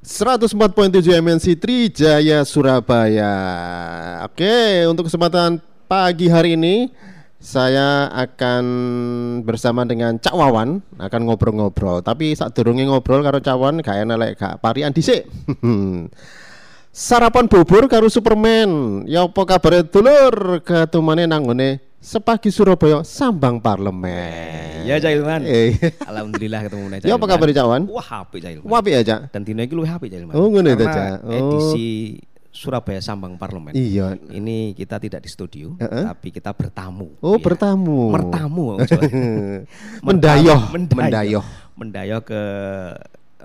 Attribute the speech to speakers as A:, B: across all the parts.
A: 104.7 MNC Trijaya Surabaya. Oke, untuk kesempatan pagi hari ini saya akan bersama dengan Cak Wawan akan ngobrol-ngobrol. Tapi saat durunge ngobrol karo Cak Wawan gak enak lek gak parian dhisik. Sarapan bubur karo Superman. Ya apa kabar dulur? Ketumane nang ngene Sepagi Surabaya sambang parlemen.
B: Ya Cak Ilman.
A: Eh.
B: Alhamdulillah ketemu nih
A: Ya apa kabar Cak Wan?
B: Wah HP Cak Ilman.
A: Wapi aja.
B: Dan dino iki luwih HP Cak Ilman.
A: Oh, ngono itu,
B: Karena
A: Cak. Oh.
B: Edisi Surabaya Sambang Parlemen.
A: Iya.
B: Ini kita tidak di studio,
A: Heeh.
B: tapi kita bertamu.
A: Oh,
B: Iya.
A: bertamu.
B: Mertamu.
A: Mendayoh,
B: Mendayoh.
A: mendayoh.
B: Mendayoh ke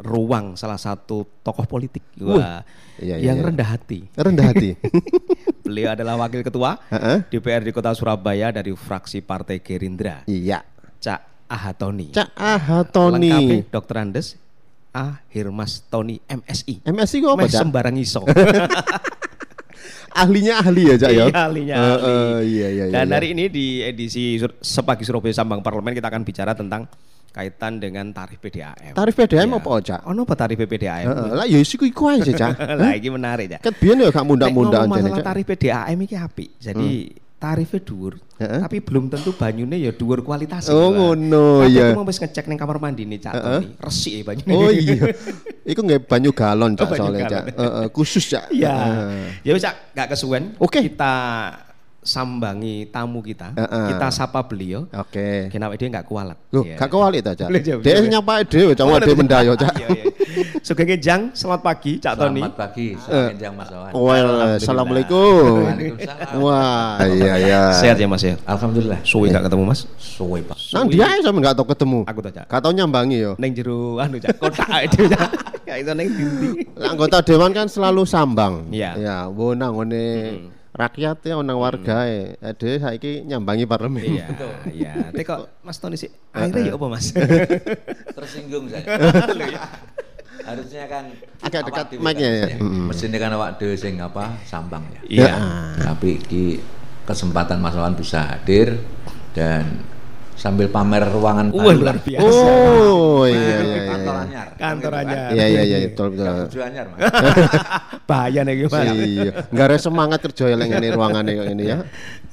B: ruang salah satu tokoh politik.
A: Wah, Iya, iya,
B: yang
A: iya.
B: rendah hati.
A: Rendah hati.
B: Beliau adalah wakil ketua
A: Heeh.
B: DPRD Kota Surabaya dari fraksi Partai Gerindra.
A: Iya.
B: Cak Ahatoni.
A: Cak Aha Tony.
B: Lengkapnya Dr. Andes A Hirmas Tony MSI.
A: MSI kok apa
B: Meh sembarang iso.
A: Ahlinya ahli ya Cak ya.
B: Iya, ahlinya ahli.
A: eh, iya iya iya.
B: Dan
A: iya.
B: hari ini di edisi Sepagi Surabaya Sambang Parlemen kita akan bicara tentang kaitan dengan tarif PDAM.
A: tarif PDAM
B: Ya.
A: apa Cak?
B: Ono apa tarif PDAM?
A: Heeh. Lah ya iku iku aja Cak.
B: Lah iki menarik ya.
A: Ket biyen ya gak
B: ngomong
A: jane
B: masalah tarif PDAM iki apik. Jadi tarifnya dhuwur.
A: Heeh.
B: Tapi belum tentu banyune ya dhuwur kualitas.
A: Oh, ngono,
B: Tapi
A: iya.
B: aku mau wis ngecek ning kamar mandi nih Cak. Resik ya banyune.
A: Oh iya. Iku nggak banyu galon Cak
B: Oh,
A: soalnya Cak. Heeh, khusus Cak.
B: Iya.
A: Heeh.
B: Ya wis Cak, gak kesuwen.
A: Oke.
B: Kita sambangi tamu kita.
A: Heeh.
B: Kita sapa beliau.
A: Oke.
B: Kenapa dia nggak kualat?
A: Loh,
B: Iya.
A: gak kewalik ta Cak. Dia nyapa dhewe
B: Oh,
A: wae
B: lebih-
A: mendayo Cak.
B: Iya, iya. Sugeng Jang, selamat pagi Cak Tony.
C: Selamat pagi, selamat kenjang Mas Wawan.
A: Well, assalamualaikum.
C: Waalaikumsalam.
A: Wah, iya iya.
B: Sehat ya Mas ya?
C: Alhamdulillah.
B: Suwi gak ketemu Mas?
C: Suwe Pak.
A: Nang dia aja sampe gak tau ketemu.
B: Aku tau Cak.
A: Gak tau nyambangi yo.
B: Neng jero anu Cak, kotak itu Cak. Kayak itu neng dindi.
A: Anggota dewan kan selalu sambang.
B: Iya.
A: Ya, wo nang ngene rakyat ya nang wargae. Ade saiki nyambangi parlemen.
B: Iya, iya. Tapi kok Mas Tony sih akhirnya ya apa Mas?
C: Tersinggung saya. Harusnya kan
A: Agak dekat mic-nya
C: kan,
A: ya. Mm-mm.
C: Mestinya kan awak dhewe sing apa sambang ya.
B: Iya.
C: Tapi di kesempatan Mas Wawan bisa hadir dan sambil pamer ruangan
B: Wah,
C: baru
B: luar biasa.
A: Oh, iya iya iya.
C: Kantor anyar.
B: Kantor
C: Gitu kan.
B: anyar.
A: Iya iya iya betul betul.
C: Kerja anyar, Mas.
B: Bahaya nih Mas.
A: Iya, nggak ada semangat kerja yang ngene ruangannya kok ini ya.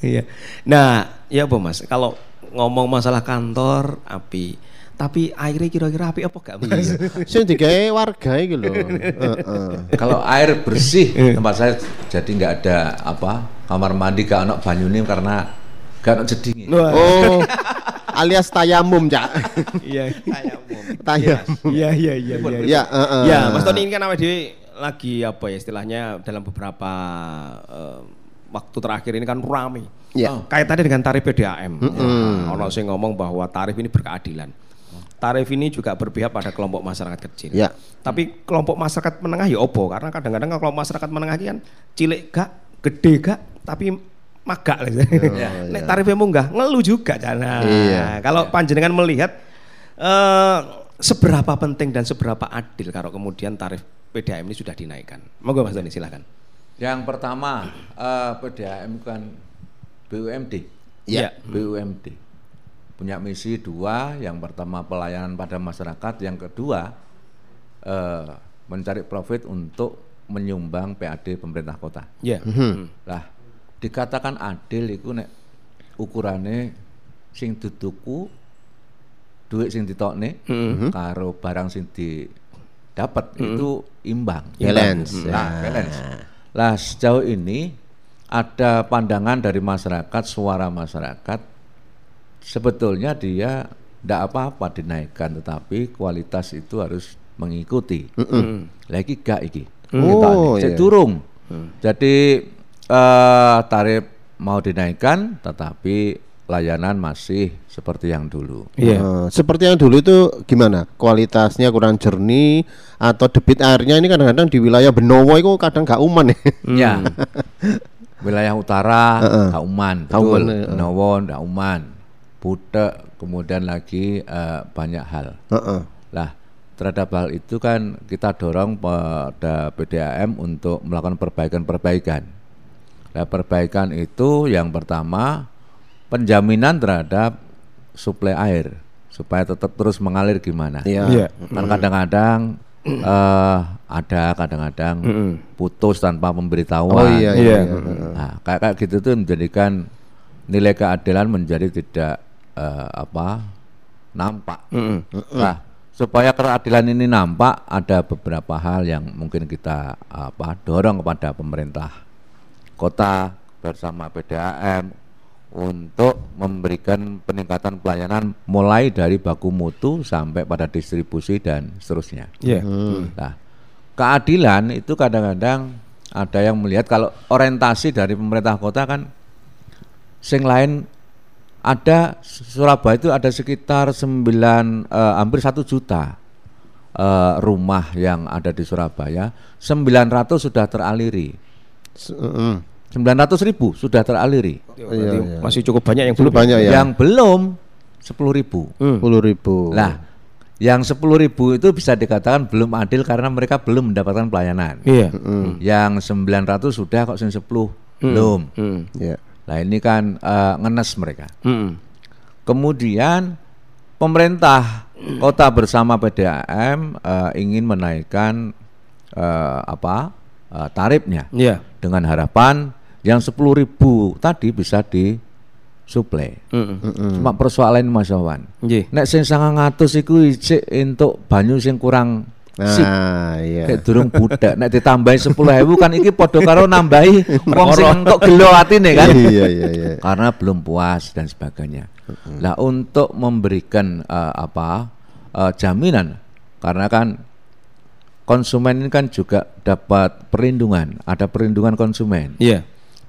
B: Iya. Nah, ya apa Mas? Kalau ngomong masalah kantor api, tapi airnya kira-kira api apa gak Mas?
A: Sing digawe warga iki lho. Heeh.
C: Kalau air bersih tempat saya jadi nggak ada apa kamar mandi gak ono banyune karena gak ono jedinge.
A: Oh, alias tayamum, Cak.
B: iya.
A: Tayamum.
B: Iya, iya, iya, iya.
A: Ya, heeh.
B: Ya, Mas Tony ini kan awake dhewe lagi apa ya istilahnya dalam beberapa eh, waktu terakhir ini kan rame.
A: Ya.
B: Kaitannya dengan tarif PDAM. Nah, Ono sing ngomong bahwa tarif ini berkeadilan. Tarif ini juga berpihak pada kelompok masyarakat kecil.
A: Ya.
B: Tapi kelompok masyarakat menengah ya opo karena kadang-kadang kalau kelompok masyarakat menengah ini kan cilik gak, gede gak, tapi magak lah. Nek tarifnya munggah ngeluh juga Nah,
A: Iya.
B: Kalau panjenengan melihat eh seberapa penting dan seberapa adil kalau kemudian tarif PDAM ini sudah dinaikkan. Monggo Mas Doni silakan.
C: Yang pertama eh, PDAM kan BUMD.
B: Ya.
C: BUMD punya misi dua, yang pertama pelayanan pada masyarakat, yang kedua eh, mencari profit untuk menyumbang PAD pemerintah kota.
B: Ya.
C: Lah dikatakan adil itu nek ukurane sing duduku duit sing ditokne karo barang sing didapat itu imbang.
A: Balance.
C: Lah, balance. Lah sejauh ini ada pandangan dari masyarakat, suara masyarakat sebetulnya dia tidak apa-apa dinaikkan tetapi kualitas itu harus mengikuti. Lagi gak iki.
A: Oh, iya.
C: durung. Jadi eh, tarif mau dinaikkan tetapi layanan masih seperti yang dulu.
B: Iya.
A: Eh, seperti yang dulu itu gimana? Kualitasnya kurang jernih atau debit airnya ini kadang-kadang di wilayah Benowo itu kadang gak uman ya.
C: Ya. Wilayah utara Kauman,
A: Kauman,
C: betul.
A: ya.
C: Benowo, Kauman, Butek, kemudian lagi eh, banyak hal.
A: Heeh.
C: Lah, terhadap hal itu kan kita dorong pada PDAM untuk melakukan perbaikan-perbaikan. Nah, perbaikan itu yang pertama penjaminan terhadap suplai air supaya tetap terus mengalir gimana.
A: Iya.
B: Iya.
C: Kan kadang-kadang eh ada kadang-kadang putus tanpa pemberitahuan.
A: Oh iya iya.
B: Iya.
A: iya.
C: Nah, kayak kayak gitu tuh menjadikan nilai keadilan menjadi tidak eh, apa nampak. Nah, supaya keadilan ini nampak, ada beberapa hal yang mungkin kita apa dorong kepada pemerintah kota bersama PDAM untuk memberikan peningkatan pelayanan mulai dari baku mutu sampai pada distribusi dan seterusnya.
B: Iya.
C: Nah, keadilan itu kadang-kadang ada yang melihat kalau orientasi dari pemerintah kota kan sing lain ada Surabaya itu ada sekitar 9 eh, hampir satu juta eh, rumah yang ada di Surabaya 900 sudah teraliri 900 ribu sudah teraliri
B: Berarti masih cukup banyak yang belum.
A: banyak ya.
C: yang belum 10 ribu
A: Sepuluh ribu.
C: Nah, yang 10 ribu itu bisa dikatakan belum adil karena mereka belum mendapatkan pelayanan.
B: Iya.
C: Yang 900 sudah kok sing 10 belum.
B: Hmm.
A: Ya.
C: Nah, ini kan eh, ngenes mereka.
B: Hmm.
C: Kemudian pemerintah kota bersama PDAM eh, ingin menaikkan eh, apa? eh, tarifnya
B: Iya.
C: dengan harapan yang 10 ribu tadi bisa disuplai.
B: Hmm.
C: Cuma persoalan Mas Wawan.
B: Nggih.
C: Nek sing 900 iku isik entuk banyu sing kurang sip.
A: Nah, iya.
C: Kayak durung budak. Nek ditambahi 10.000 kan iki padha karo nambahi wong sing entuk gelo atine kan.
A: Iya iya iya.
C: Karena belum puas dan sebagainya. Nah, untuk memberikan eh, apa eh, jaminan karena kan konsumen ini kan juga dapat perlindungan, ada perlindungan konsumen
B: Iya.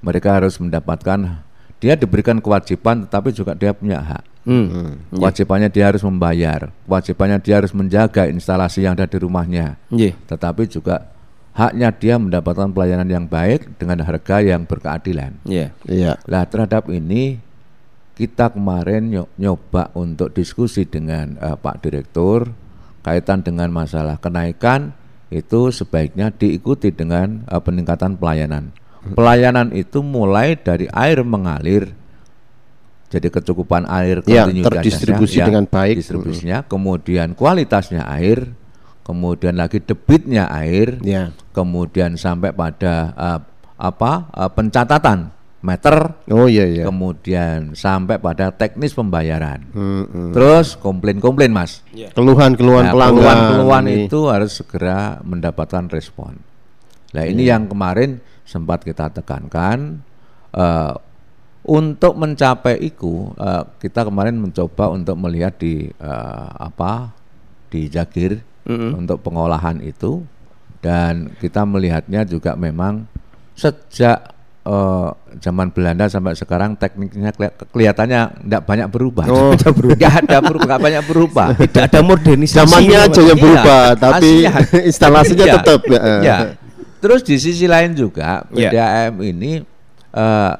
C: Mereka harus mendapatkan dia diberikan kewajiban tetapi juga dia punya hak
B: Hmm.
C: kewajibannya dia harus membayar kewajibannya dia harus menjaga instalasi yang ada di rumahnya
B: Nggih.
C: tetapi juga haknya dia mendapatkan pelayanan yang baik dengan harga yang berkeadilan
B: Iya.
A: Iya.
C: Nah terhadap ini kita kemarin nyo- nyoba untuk diskusi dengan eh, Pak Direktur kaitan dengan masalah kenaikan itu sebaiknya diikuti dengan eh, peningkatan pelayanan. Pelayanan itu mulai dari air mengalir, jadi kecukupan air
A: Ya, terdistribusi
C: ya,
A: dengan baik.
C: distribusinya, kemudian kualitasnya air, kemudian lagi debitnya air,
A: Ya.
C: kemudian sampai pada eh, apa eh, pencatatan meter,
A: Oh iya iya.
C: kemudian sampai pada teknis pembayaran.
A: Hmm, hmm.
C: Terus komplain-komplain mas.
A: Keluhan-keluhan
C: Nah,
A: pelanggan.
C: keluhan-keluhan itu harus segera mendapatkan respon. Nah ini yang kemarin sempat kita tekankan eh, untuk mencapai itu eh, kita kemarin mencoba untuk melihat di eh, apa di Jagir untuk pengolahan itu dan kita melihatnya juga memang sejak eh, zaman Belanda sampai sekarang tekniknya keli- kelihatannya tidak banyak berubah.
A: Oh.
C: Nggak ada berubah, nggak banyak berubah.
B: Tidak ada modernisasi.
A: Zamannya aja yang
C: Iya,
A: berubah, tapi
C: aslinya.
A: instalasinya
C: Iya,
A: tetap. ya.
C: Iya. Terus di sisi lain juga
B: Iya.
C: PDAM ini eh,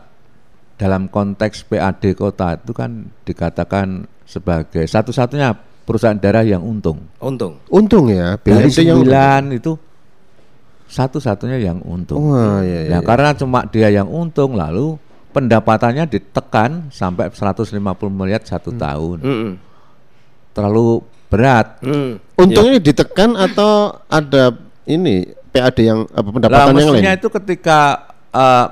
C: dalam konteks PAD kota itu kan dikatakan sebagai satu-satunya perusahaan daerah yang untung.
B: Untung.
A: Untung ya,
C: Dari sembilan itu satu-satunya yang untung.
A: Wah, iya,
C: Nah,
A: iya.
C: karena cuma dia yang untung lalu pendapatannya ditekan sampai 150 miliar satu
A: Hmm.
C: tahun.
B: Hmm.
C: Terlalu berat.
B: Hmm.
A: Untung ini ditekan atau ada ini PAD yang apa
C: Lah
A: pendapatan yang lain?
C: mestinya itu ketika eh,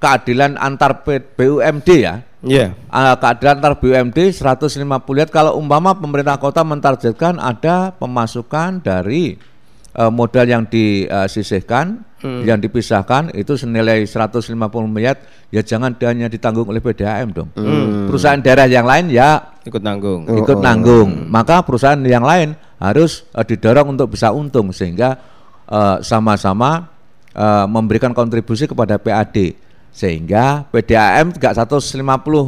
C: keadilan antar BUMD ya.
B: Iya.
C: eh, keadilan antar BUMD 150 miliar kalau umpama pemerintah kota mentargetkan ada pemasukan dari eh, modal yang disisihkan yang dipisahkan itu senilai 150 miliar ya jangan hanya ditanggung oleh PDAM dong. Perusahaan daerah yang lain ya
B: Ikut nanggung.
A: Oh,
C: ikut nanggung. Maka perusahaan yang lain harus eh, didorong untuk bisa untung sehingga eh, sama-sama eh, memberikan kontribusi kepada PAD sehingga PDAM tidak 150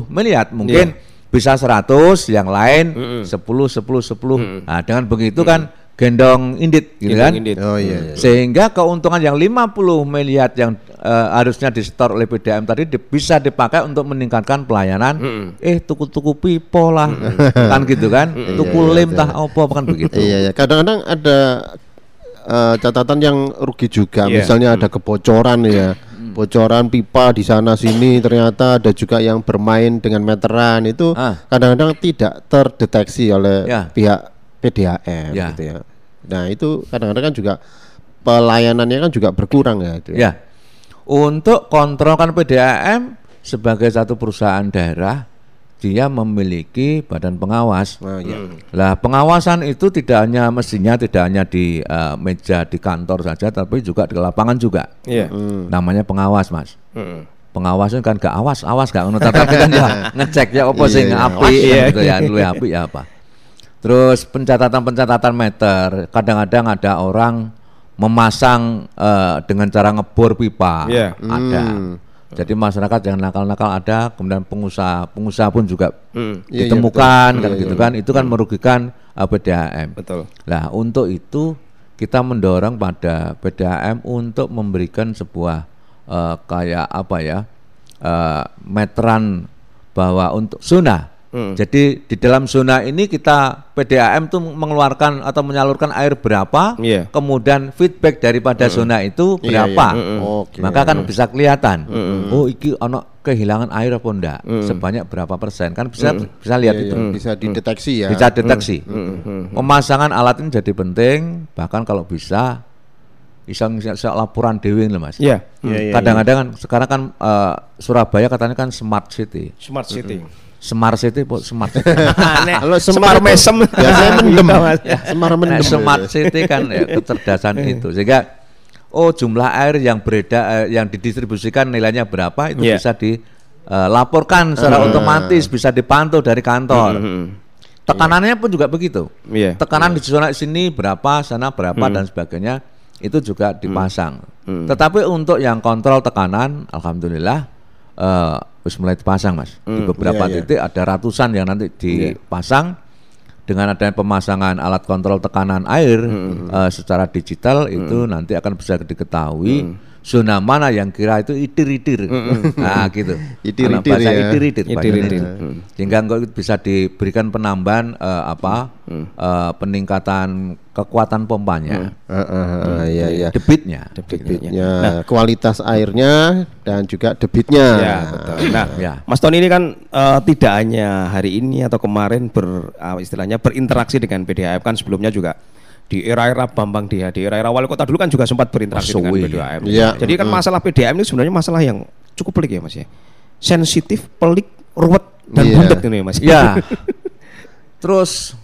C: miliar mungkin bisa 100 yang lain 10 10 10. Nah, dengan begitu kan gendong indit gitu kan.
B: Indit.
A: Oh iya. iya.
C: Sehingga keuntungan yang 50 miliar yang eh, harusnya disetor oleh PDAM tadi di- bisa dipakai untuk meningkatkan pelayanan. Eh tuku-tuku pipo lah, kan gitu kan? Tuku lem tah apa kan begitu.
A: Iya, iya. Kadang-kadang ada eh, catatan yang rugi juga.
B: Iya.
A: Misalnya ada kebocoran ya. Bocoran pipa di sana sini ternyata ada juga yang bermain dengan meteran itu
C: Ah.
A: kadang-kadang tidak terdeteksi oleh
C: Ya.
A: pihak PDAM
C: Ya.
A: gitu ya. Nah itu kadang-kadang kan juga pelayanannya kan juga berkurang ya. itu
C: Ya. Untuk kontrol kan PDAM sebagai satu perusahaan daerah dia memiliki badan pengawas.
A: Nah, ya.
C: Lah pengawasan itu tidak hanya mestinya tidak hanya di eh, meja di kantor saja tapi juga di lapangan juga.
B: Iya.
C: Namanya pengawas, Mas.
B: Heeh.
C: Pengawas itu kan gak awas, awas gak ngono tapi kan ya ngecek ya apa sih
A: Iya, iya.
C: api
B: Iya,
C: gitu ya, luwih api ya apa. Terus pencatatan-pencatatan meter, kadang-kadang ada orang memasang eh, dengan cara ngebor pipa.
B: Iya.
C: Ada. Jadi masyarakat yang nakal-nakal ada, kemudian pengusaha pengusaha pun juga
B: Hmm.
A: Iya, iya,
C: ditemukan
A: betul.
C: kan
A: Iya,
C: gitu
A: iya.
C: kan. Itu kan merugikan eh, PDAM.
B: Betul.
C: Nah, untuk itu kita mendorong pada PDAM untuk memberikan sebuah eh, kayak apa ya eh, meteran bahwa untuk zona.
B: Hmm.
C: Jadi di dalam zona ini kita PDAM tuh mengeluarkan atau menyalurkan air berapa,
B: Iya.
C: kemudian feedback daripada zona itu
A: Iya,
C: berapa.
A: iya. Oke.
C: Maka kan bisa kelihatan. Oh, iki ono kehilangan air apa enggak? Sebanyak berapa persen? Kan bisa bisa lihat
A: Iya,
C: itu.
A: iya, bisa dideteksi ya.
C: Bisa deteksi. Pemasangan alat ini jadi penting, bahkan kalau bisa bisa ngisi laporan dewi loh mas.
B: Iya.
C: Kadang-kadang kan sekarang kan eh, Surabaya katanya kan smart city,
B: Smart city.
C: smart city, po- smart.
A: Kalau
B: semar mesem.
A: biasanya mendem.
B: Mas.
A: Semar
C: Nah,
A: mendem.
C: smart city kan ya, kecerdasan itu sehingga oh jumlah air yang beredar eh, yang didistribusikan nilainya berapa itu
B: Iya.
C: bisa dilaporkan secara otomatis bisa dipantau dari kantor. Tekanannya pun juga begitu.
B: Iya.
C: Tekanan di zona sini berapa, sana berapa dan sebagainya itu juga dipasang. Tetapi untuk yang kontrol tekanan, alhamdulillah wis mulai dipasang mas. Di beberapa
A: Iya, iya.
C: titik ada ratusan yang nanti dipasang. Dengan adanya pemasangan alat kontrol tekanan air eh, secara digital itu nanti akan bisa diketahui zona mana yang kira itu itir-itir. Nah, gitu.
A: Itir-itir
C: bahasa
A: ya.
C: Itir-itir.
B: Itir-itir.
C: Sehingga engkau bisa diberikan penambahan eh, apa? eh, peningkatan kekuatan pompanya,
A: Ah, ah, ah, iya, iya.
C: debitnya.
B: Debitnya.
A: Ya, kualitas airnya dan juga debitnya.
B: Ya, betul. Nah,
C: Ya.
B: Mas Tony ini kan eh, tidak hanya hari ini atau kemarin ber ah, istilahnya berinteraksi dengan PDAM kan sebelumnya juga di era-era Bambang Dia, di era-era wali kota dulu kan juga sempat berinteraksi dengan. PDAM.
A: Iya.
B: Jadi kan masalah PDAM ini sebenarnya masalah yang cukup pelik ya Mas ya. Sensitif, pelik, ruwet dan
A: Iya.
B: bundet ini Mas.
C: Ya. Terus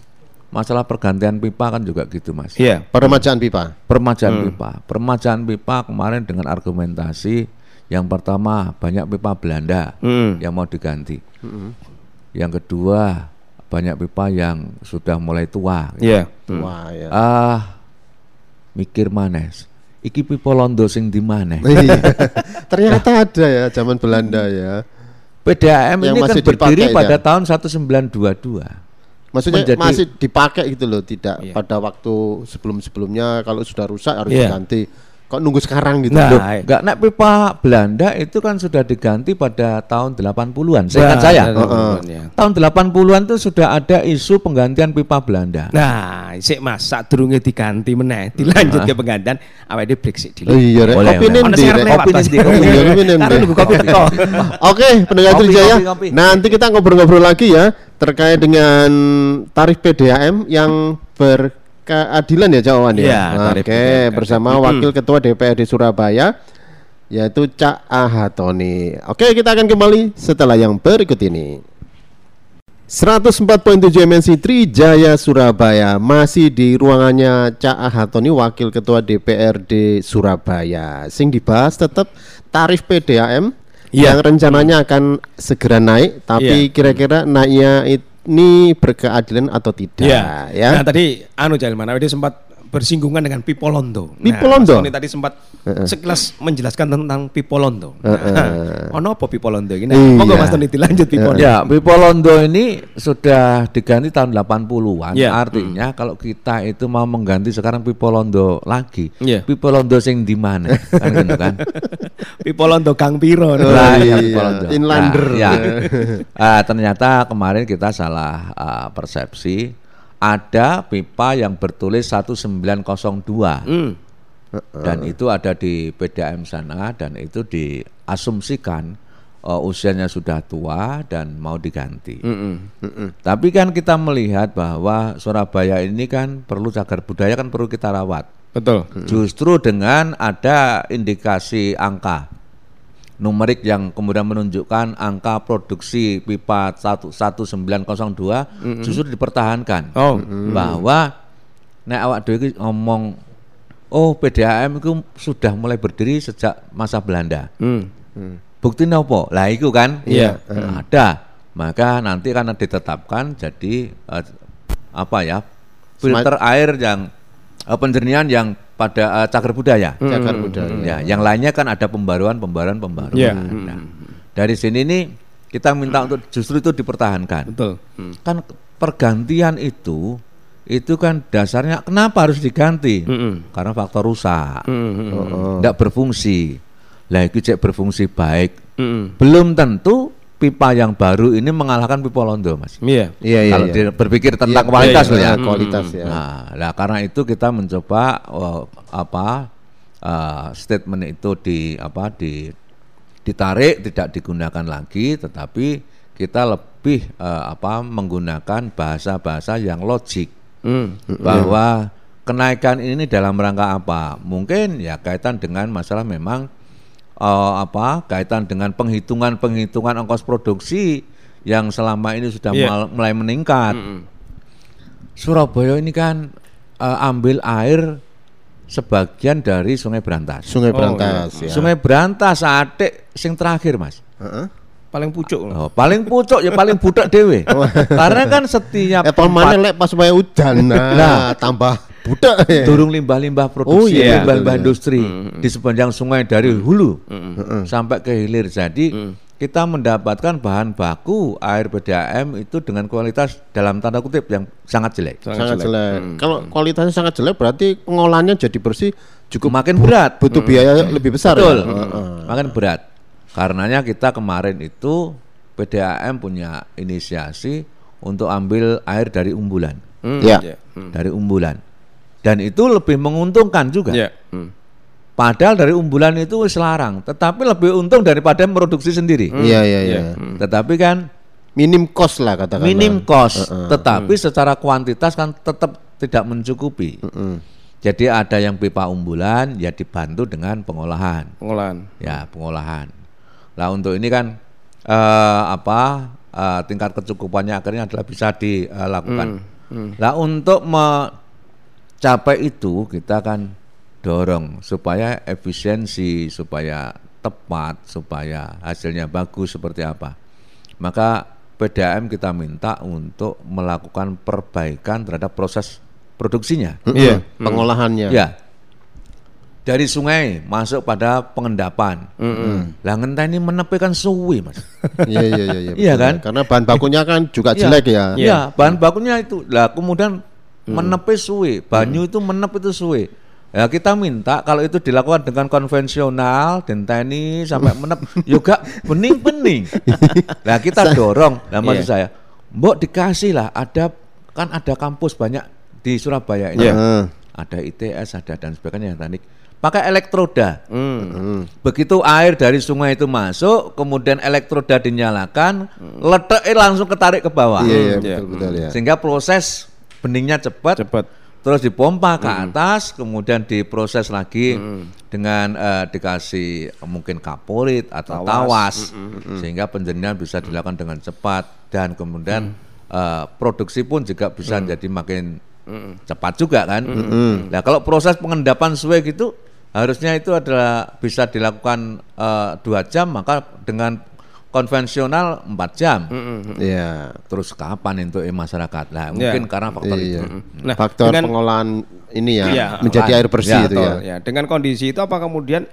C: masalah pergantian pipa kan juga gitu, Mas.
B: Iya.
A: Peremajaan pipa.
C: Permajaan pipa. Permajaan pipa kemarin dengan argumentasi yang pertama banyak pipa Belanda
B: Hmm.
C: yang mau diganti. Yang kedua banyak pipa yang sudah mulai tua.
B: Iya.
A: Wah, ya.
C: Ah, mikir manes. Iki pipa londo sing di mana?
A: Iya. Ternyata ada ya zaman Belanda ya.
C: PDAM
A: Yang
C: ini kan
A: masih
C: berdiri
A: dipakai
C: pada
A: ya?
C: tahun 1922.
A: Maksudnya
C: Menjadi-
A: masih dipakai gitu loh, tidak
B: Iya.
A: pada waktu sebelum-sebelumnya kalau sudah rusak harus
B: Iya.
A: diganti. Kok nunggu sekarang gitu?
B: Nah,
C: Loh, enggak nek pipa Belanda itu kan sudah diganti pada tahun 80-an. Seingat saya.
B: Heeh.
C: Tahun 80-an itu sudah ada isu penggantian pipa Belanda.
B: Nah, sik Mas, sak durunge diganti meneh, dilanjut ke penggantian awake break sik
A: Oh
B: dulu.
A: iya, Rek. Kopi
B: lewat,
C: Kopi nendi, kopi
A: Iya, kopi
B: nunggu kopi teko.
A: Oke, pendengar Trijaya, nanti kita ngobrol-ngobrol lagi ya terkait dengan tarif PDAM yang berkeadilan ya Cak Wawan ya.
B: Tarif
A: Oke,
B: PDAM.
A: bersama Wakil Ketua DPRD Surabaya yaitu Cak Ahatoni. Oke, kita akan kembali setelah yang berikut ini. 104.7 MNC Trijaya Surabaya masih di ruangannya Cak Ahatoni Wakil Ketua DPRD Surabaya. Sing dibahas tetap tarif PDAM
B: Iya.
A: yang rencananya akan segera naik, tapi
B: Iya.
A: kira-kira naiknya ini berkeadilan atau tidak
B: Iya.
A: ya?
B: Nah, tadi anu Jalman, dia sempat bersinggungan dengan Pipolondo.
A: Pipolondo?
B: Nah, Tony tadi sempat sekilas menjelaskan tentang Pipolondo. Nah, ono apa Pipolondo ini? Nah,
A: Iya.
B: monggo Mas Tony dilanjut Pipolondo.
C: Ya, pipa londo ini sudah diganti tahun 80-an.
B: Iya.
C: Artinya kalau kita itu mau mengganti sekarang pipa londo lagi,
B: Iya.
C: pipa londo sing di mana? kan gitu kan.
B: Pipolondo Kang Piro.
A: Oh, iya.
C: ya, pipa londo.
A: Inlander.
C: Nah, ya. Ah, ternyata kemarin kita salah ah, persepsi. Ada pipa yang bertulis 1902
B: Hmm.
C: dan itu ada di PDAM sana dan itu diasumsikan uh, usianya sudah tua dan mau diganti.
B: Mm-mm.
C: Tapi kan kita melihat bahwa Surabaya ini kan perlu cagar budaya kan perlu kita rawat.
B: Betul.
C: Justru dengan ada indikasi angka numerik yang kemudian menunjukkan angka produksi pipa 1- 1902 justru dipertahankan
B: Oh.
C: bahwa nek awak dhewe iki ngomong oh PDAM itu sudah mulai berdiri sejak masa Belanda.
B: Hmm.
C: Bukti apa? Lah itu kan
B: Iya.
C: ada. Maka nanti karena ditetapkan jadi eh, apa ya filter air yang eh, penjernihan yang pada eh, cagar budaya.
A: Cagar budaya.
C: Ya, yang lainnya kan ada pembaruan, pembaruan, pembaruan.
B: Iya.
C: Nah, dari sini nih kita minta untuk justru itu dipertahankan.
B: Betul. Hmm.
C: Kan pergantian itu itu kan dasarnya kenapa harus diganti?
B: Mm-mm.
C: Karena faktor rusak,
B: Mm-mm.
C: tidak berfungsi. Lah itu cek berfungsi baik.
B: Mm-mm.
C: Belum tentu pipa yang baru ini mengalahkan pipa londo, Mas.
B: Iya.
A: Iya iya.
C: Kalau
A: iya.
C: berpikir tentang
A: Iya,
C: kualitas
A: iya,
C: loh ya.
A: iya, Kualitas ya.
C: Nah, lah karena itu kita mencoba oh, apa eh, statement itu di apa di ditarik tidak digunakan lagi, tetapi kita lebih eh, apa menggunakan bahasa-bahasa yang logik
B: Hmm.
C: bahwa kenaikan ini dalam rangka apa? Mungkin ya kaitan dengan masalah memang eh, apa kaitan dengan penghitungan-penghitungan ongkos produksi yang selama ini sudah
B: Iya.
C: mal- mulai meningkat.
B: Mm-mm.
C: Surabaya ini kan eh, ambil air sebagian dari Sungai Berantas.
A: Sungai
B: Oh,
A: Berantas ya.
C: Sungai Berantas atik sing terakhir, Mas.
A: Heeh.
B: Paling pucuk.
C: Oh, paling pucuk ya paling budak dewe. Karena kan setiap
A: Eh pemane
C: tempat
A: lek pas supaya udan. Nah, tambah budak ya.
C: turun limbah-limbah
A: Oh,
C: produksi,
A: iya,
C: limbah-limbah industri di sepanjang sungai dari hulu
A: Heeh.
C: sampai ke hilir. Jadi kita mendapatkan bahan baku air PDAM itu dengan kualitas dalam tanda kutip yang sangat jelek.
A: Sangat jelek. Kalau kualitasnya sangat jelek berarti pengolahannya jadi bersih cukup
C: Makin berat.
A: butuh biaya lebih besar
C: Betul.
A: ya. Heeh.
C: Makin berat. Karenanya kita kemarin itu PDAM punya inisiasi untuk ambil air dari umbulan,
B: Hmm.
A: Ya.
B: Iya. Hmm.
C: dari umbulan. Dan itu lebih menguntungkan juga.
B: Iya. Hmm.
C: Padahal dari umbulan itu wis larang, tetapi lebih untung daripada memproduksi sendiri.
A: Iya iya iya.
C: Tetapi kan
A: Minim cost lah katakanlah.
C: minim cost, tetapi secara kuantitas kan tetap tidak mencukupi.
A: Heeh.
C: Jadi ada yang pipa umbulan ya dibantu dengan pengolahan.
B: Pengolahan.
C: Ya, pengolahan. Nah, untuk ini kan eh, apa eh, tingkat kecukupannya akhirnya adalah bisa dilakukan. Nah, untuk mencapai itu kita kan dorong supaya efisiensi, supaya tepat, supaya hasilnya bagus seperti apa. Maka PDAM kita minta untuk melakukan perbaikan terhadap proses produksinya.
B: Iya.
A: Pengolahannya.
C: Ya. Dari sungai masuk pada pengendapan. Lah ngenteni menepi kan suwi, Mas.
A: Iya iya iya iya.
C: Iya kan?
A: Karena bahan bakunya kan juga
C: Iya.
A: jelek ya.
C: Iya, bahan bakunya itu. Lah kemudian menepi suwi, banyu itu menep itu suwi. Ya kita minta kalau itu dilakukan dengan konvensional, denteni sampai menep, juga bening-bening. Nah kita dorong, nah maksud saya, mbok dikasih lah, ada kan ada kampus banyak di Surabaya ini,
A: Heeh.
C: ada ITS, ada dan sebagainya yang teknik, pakai elektroda.
B: Hmm.
C: Begitu air dari sungai itu masuk, kemudian elektroda dinyalakan, letaknya langsung ketarik ke bawah.
A: Iya iya
B: Iya.
A: betul betul ya.
C: Sehingga proses beningnya cepat,
B: Cepat.
C: terus dipompa ke atas, kemudian diproses lagi dengan eh, dikasih mungkin kaporit atau tawas, sehingga penjernihan bisa dilakukan dengan cepat dan kemudian eh, produksi pun juga bisa jadi makin cepat juga kan. Nah kalau proses pengendapan suwe gitu harusnya itu adalah bisa dilakukan eh, dua jam, maka dengan konvensional empat jam.
A: Iya.
C: Terus kapan untuk masyarakat? Nah, mungkin karena faktor
A: Iya.
C: itu.
B: Nah,
A: Faktor
B: dengan-
A: pengolahan ini ya
B: Iya,
A: menjadi
C: lain.
A: air bersih
C: Ya,
A: itu ya.
B: ya. Dengan kondisi itu apa kemudian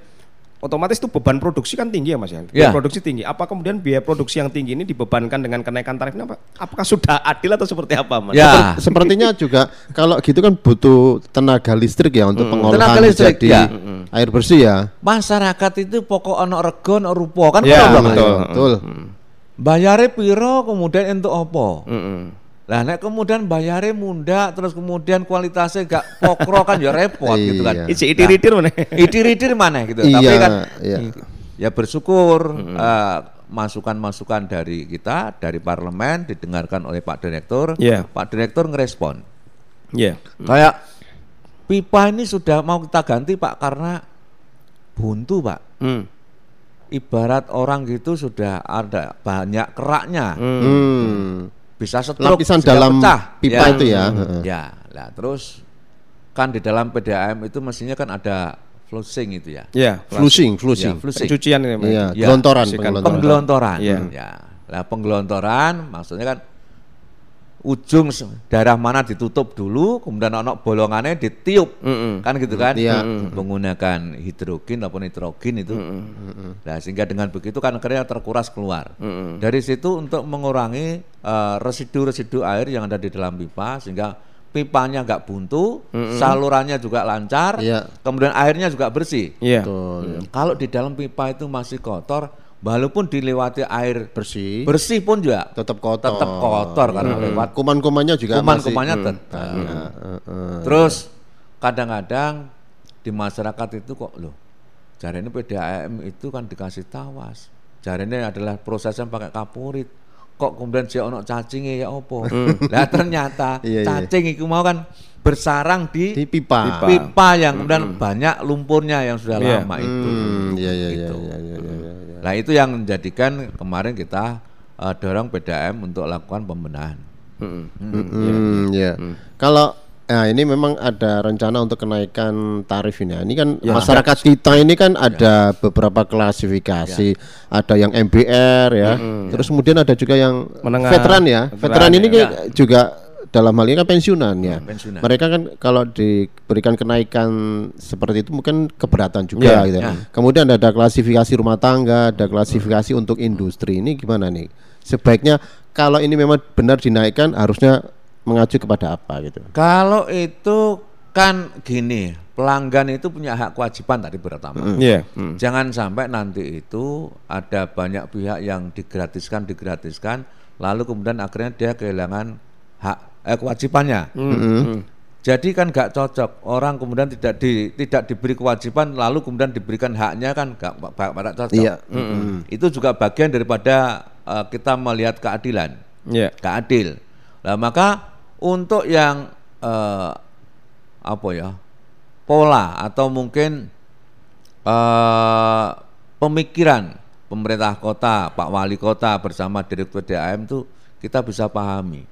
B: otomatis itu beban produksi kan tinggi ya Mas ya.
C: Ya.
B: Biaya produksi tinggi. Apa kemudian biaya produksi yang tinggi ini dibebankan dengan kenaikan tarifnya apa? Apakah sudah adil atau seperti apa Mas?
C: Ya,
A: Sepertinya juga kalau gitu kan butuh tenaga listrik ya untuk pengolahan
C: Tenaga listrik,
A: jadi
C: ya.
A: Air bersih ya.
C: masyarakat itu pokok ono rego ono kan
B: Ya,
C: Mas.
B: betul.
A: betul.
C: Bayare piro kemudian entuk apa?
B: Mm-mm.
C: Lah nek kemudian bayare munda terus kemudian kualitasnya gak pokro kan ya repot gitu kan.
A: Iya.
B: Isi itir-itir mana?
C: Itir-itir mana gitu.
A: Iya,
C: Tapi kan
A: iya.
C: ya bersyukur eh, masukan-masukan dari kita dari parlemen didengarkan oleh Pak Direktur.
B: Iya.
C: Pak Direktur ngerespon.
B: Iya.
C: Kayak pipa ini sudah mau kita ganti Pak karena buntu Pak.
B: Hmm.
C: Ibarat orang gitu sudah ada banyak keraknya.
A: Hmm.
C: Bisa stroke,
A: Lapisan
C: bisa
A: dalam
C: pecah.
A: pipa itu ya. Heeh.
C: Ya, lah terus kan di dalam PDAM itu mestinya kan ada flushing itu ya.
B: Iya.
A: Flushing,
C: Ya,
A: flushing.
C: flushing.
B: Pencucian ini.
A: Iya,
C: Ya,
A: gelontoran,
B: bersihkan
A: pengelontoran.
C: Penggelontoran.
B: Iya.
C: Ya. Lah penggelontoran maksudnya kan ujung daerah mana ditutup dulu, kemudian ono bolongannya ditiup,
B: Mm-mm.
C: kan gitu kan?
A: Iya.
C: Menggunakan hidrogen ataupun nitrogen itu. Nah sehingga dengan begitu kan akhirnya terkuras keluar. Dari situ untuk mengurangi eh, residu-residu air yang ada di dalam pipa sehingga pipanya nggak buntu, salurannya juga lancar,
A: Iya.
C: kemudian airnya juga bersih.
B: Iya.
A: Betul, ya.
C: Kalau di dalam pipa itu masih kotor, walaupun dilewati air
A: Bersih.
C: bersih pun juga
A: tetap kotor.
C: tetap kotor karena lewat
A: Kuman-kumannya juga
C: kuman-kumannya
A: masih,
C: tetap.
A: Ya, heeh.
C: Terus kadang-kadang di masyarakat itu kok loh, ini PDAM itu kan dikasih tawas. Ini adalah prosesnya pakai kapurit. Kok kemudian si ono cacingnya ya opo? Lah ternyata
A: Iya, iya.
C: cacing itu mau kan bersarang di,
A: di pipa.
C: pipa, yang kemudian banyak lumpurnya yang sudah
B: Iya.
C: lama itu.
A: Hmm, iya iya iya
C: Gitu. Nah itu yang menjadikan kemarin kita eh, dorong PDAM untuk lakukan pembenahan.
A: Hmm, ya. Kalau Nah, ini memang ada rencana untuk kenaikan tarif ini. Ini kan masyarakat kita ini kan ada beberapa klasifikasi. Ada yang MBR ya. Terus kemudian ada juga yang
B: Menengah.
A: veteran ya.
B: Veteran,
A: Veteran ini
B: ya.
A: juga dalam hal ini kan pensiunan ya.
C: pensiunan.
A: Mereka kan kalau diberikan kenaikan seperti itu mungkin keberatan juga
B: Ya,
A: gitu.
C: ya.
A: Kemudian ada klasifikasi rumah tangga, ada klasifikasi untuk industri. Ini gimana nih? Sebaiknya kalau ini memang benar dinaikkan harusnya mengacu kepada apa gitu.
C: Kalau itu kan gini, pelanggan itu punya hak kewajiban tadi pertama.
B: Iya. Hmm.
C: Jangan sampai nanti itu ada banyak pihak yang digratiskan, digratiskan, lalu kemudian akhirnya dia kehilangan hak eh, kewajibannya. Jadi kan gak cocok orang kemudian tidak di, tidak diberi kewajiban lalu kemudian diberikan haknya kan gak, gak, gak cocok.
A: Iya.
C: Itu juga bagian daripada eh, kita melihat keadilan
B: Iya.
C: gak adil. Nah maka untuk yang eh, apa ya pola atau mungkin eh, pemikiran pemerintah kota, Pak Wali Kota bersama Direktur DAM itu kita bisa pahami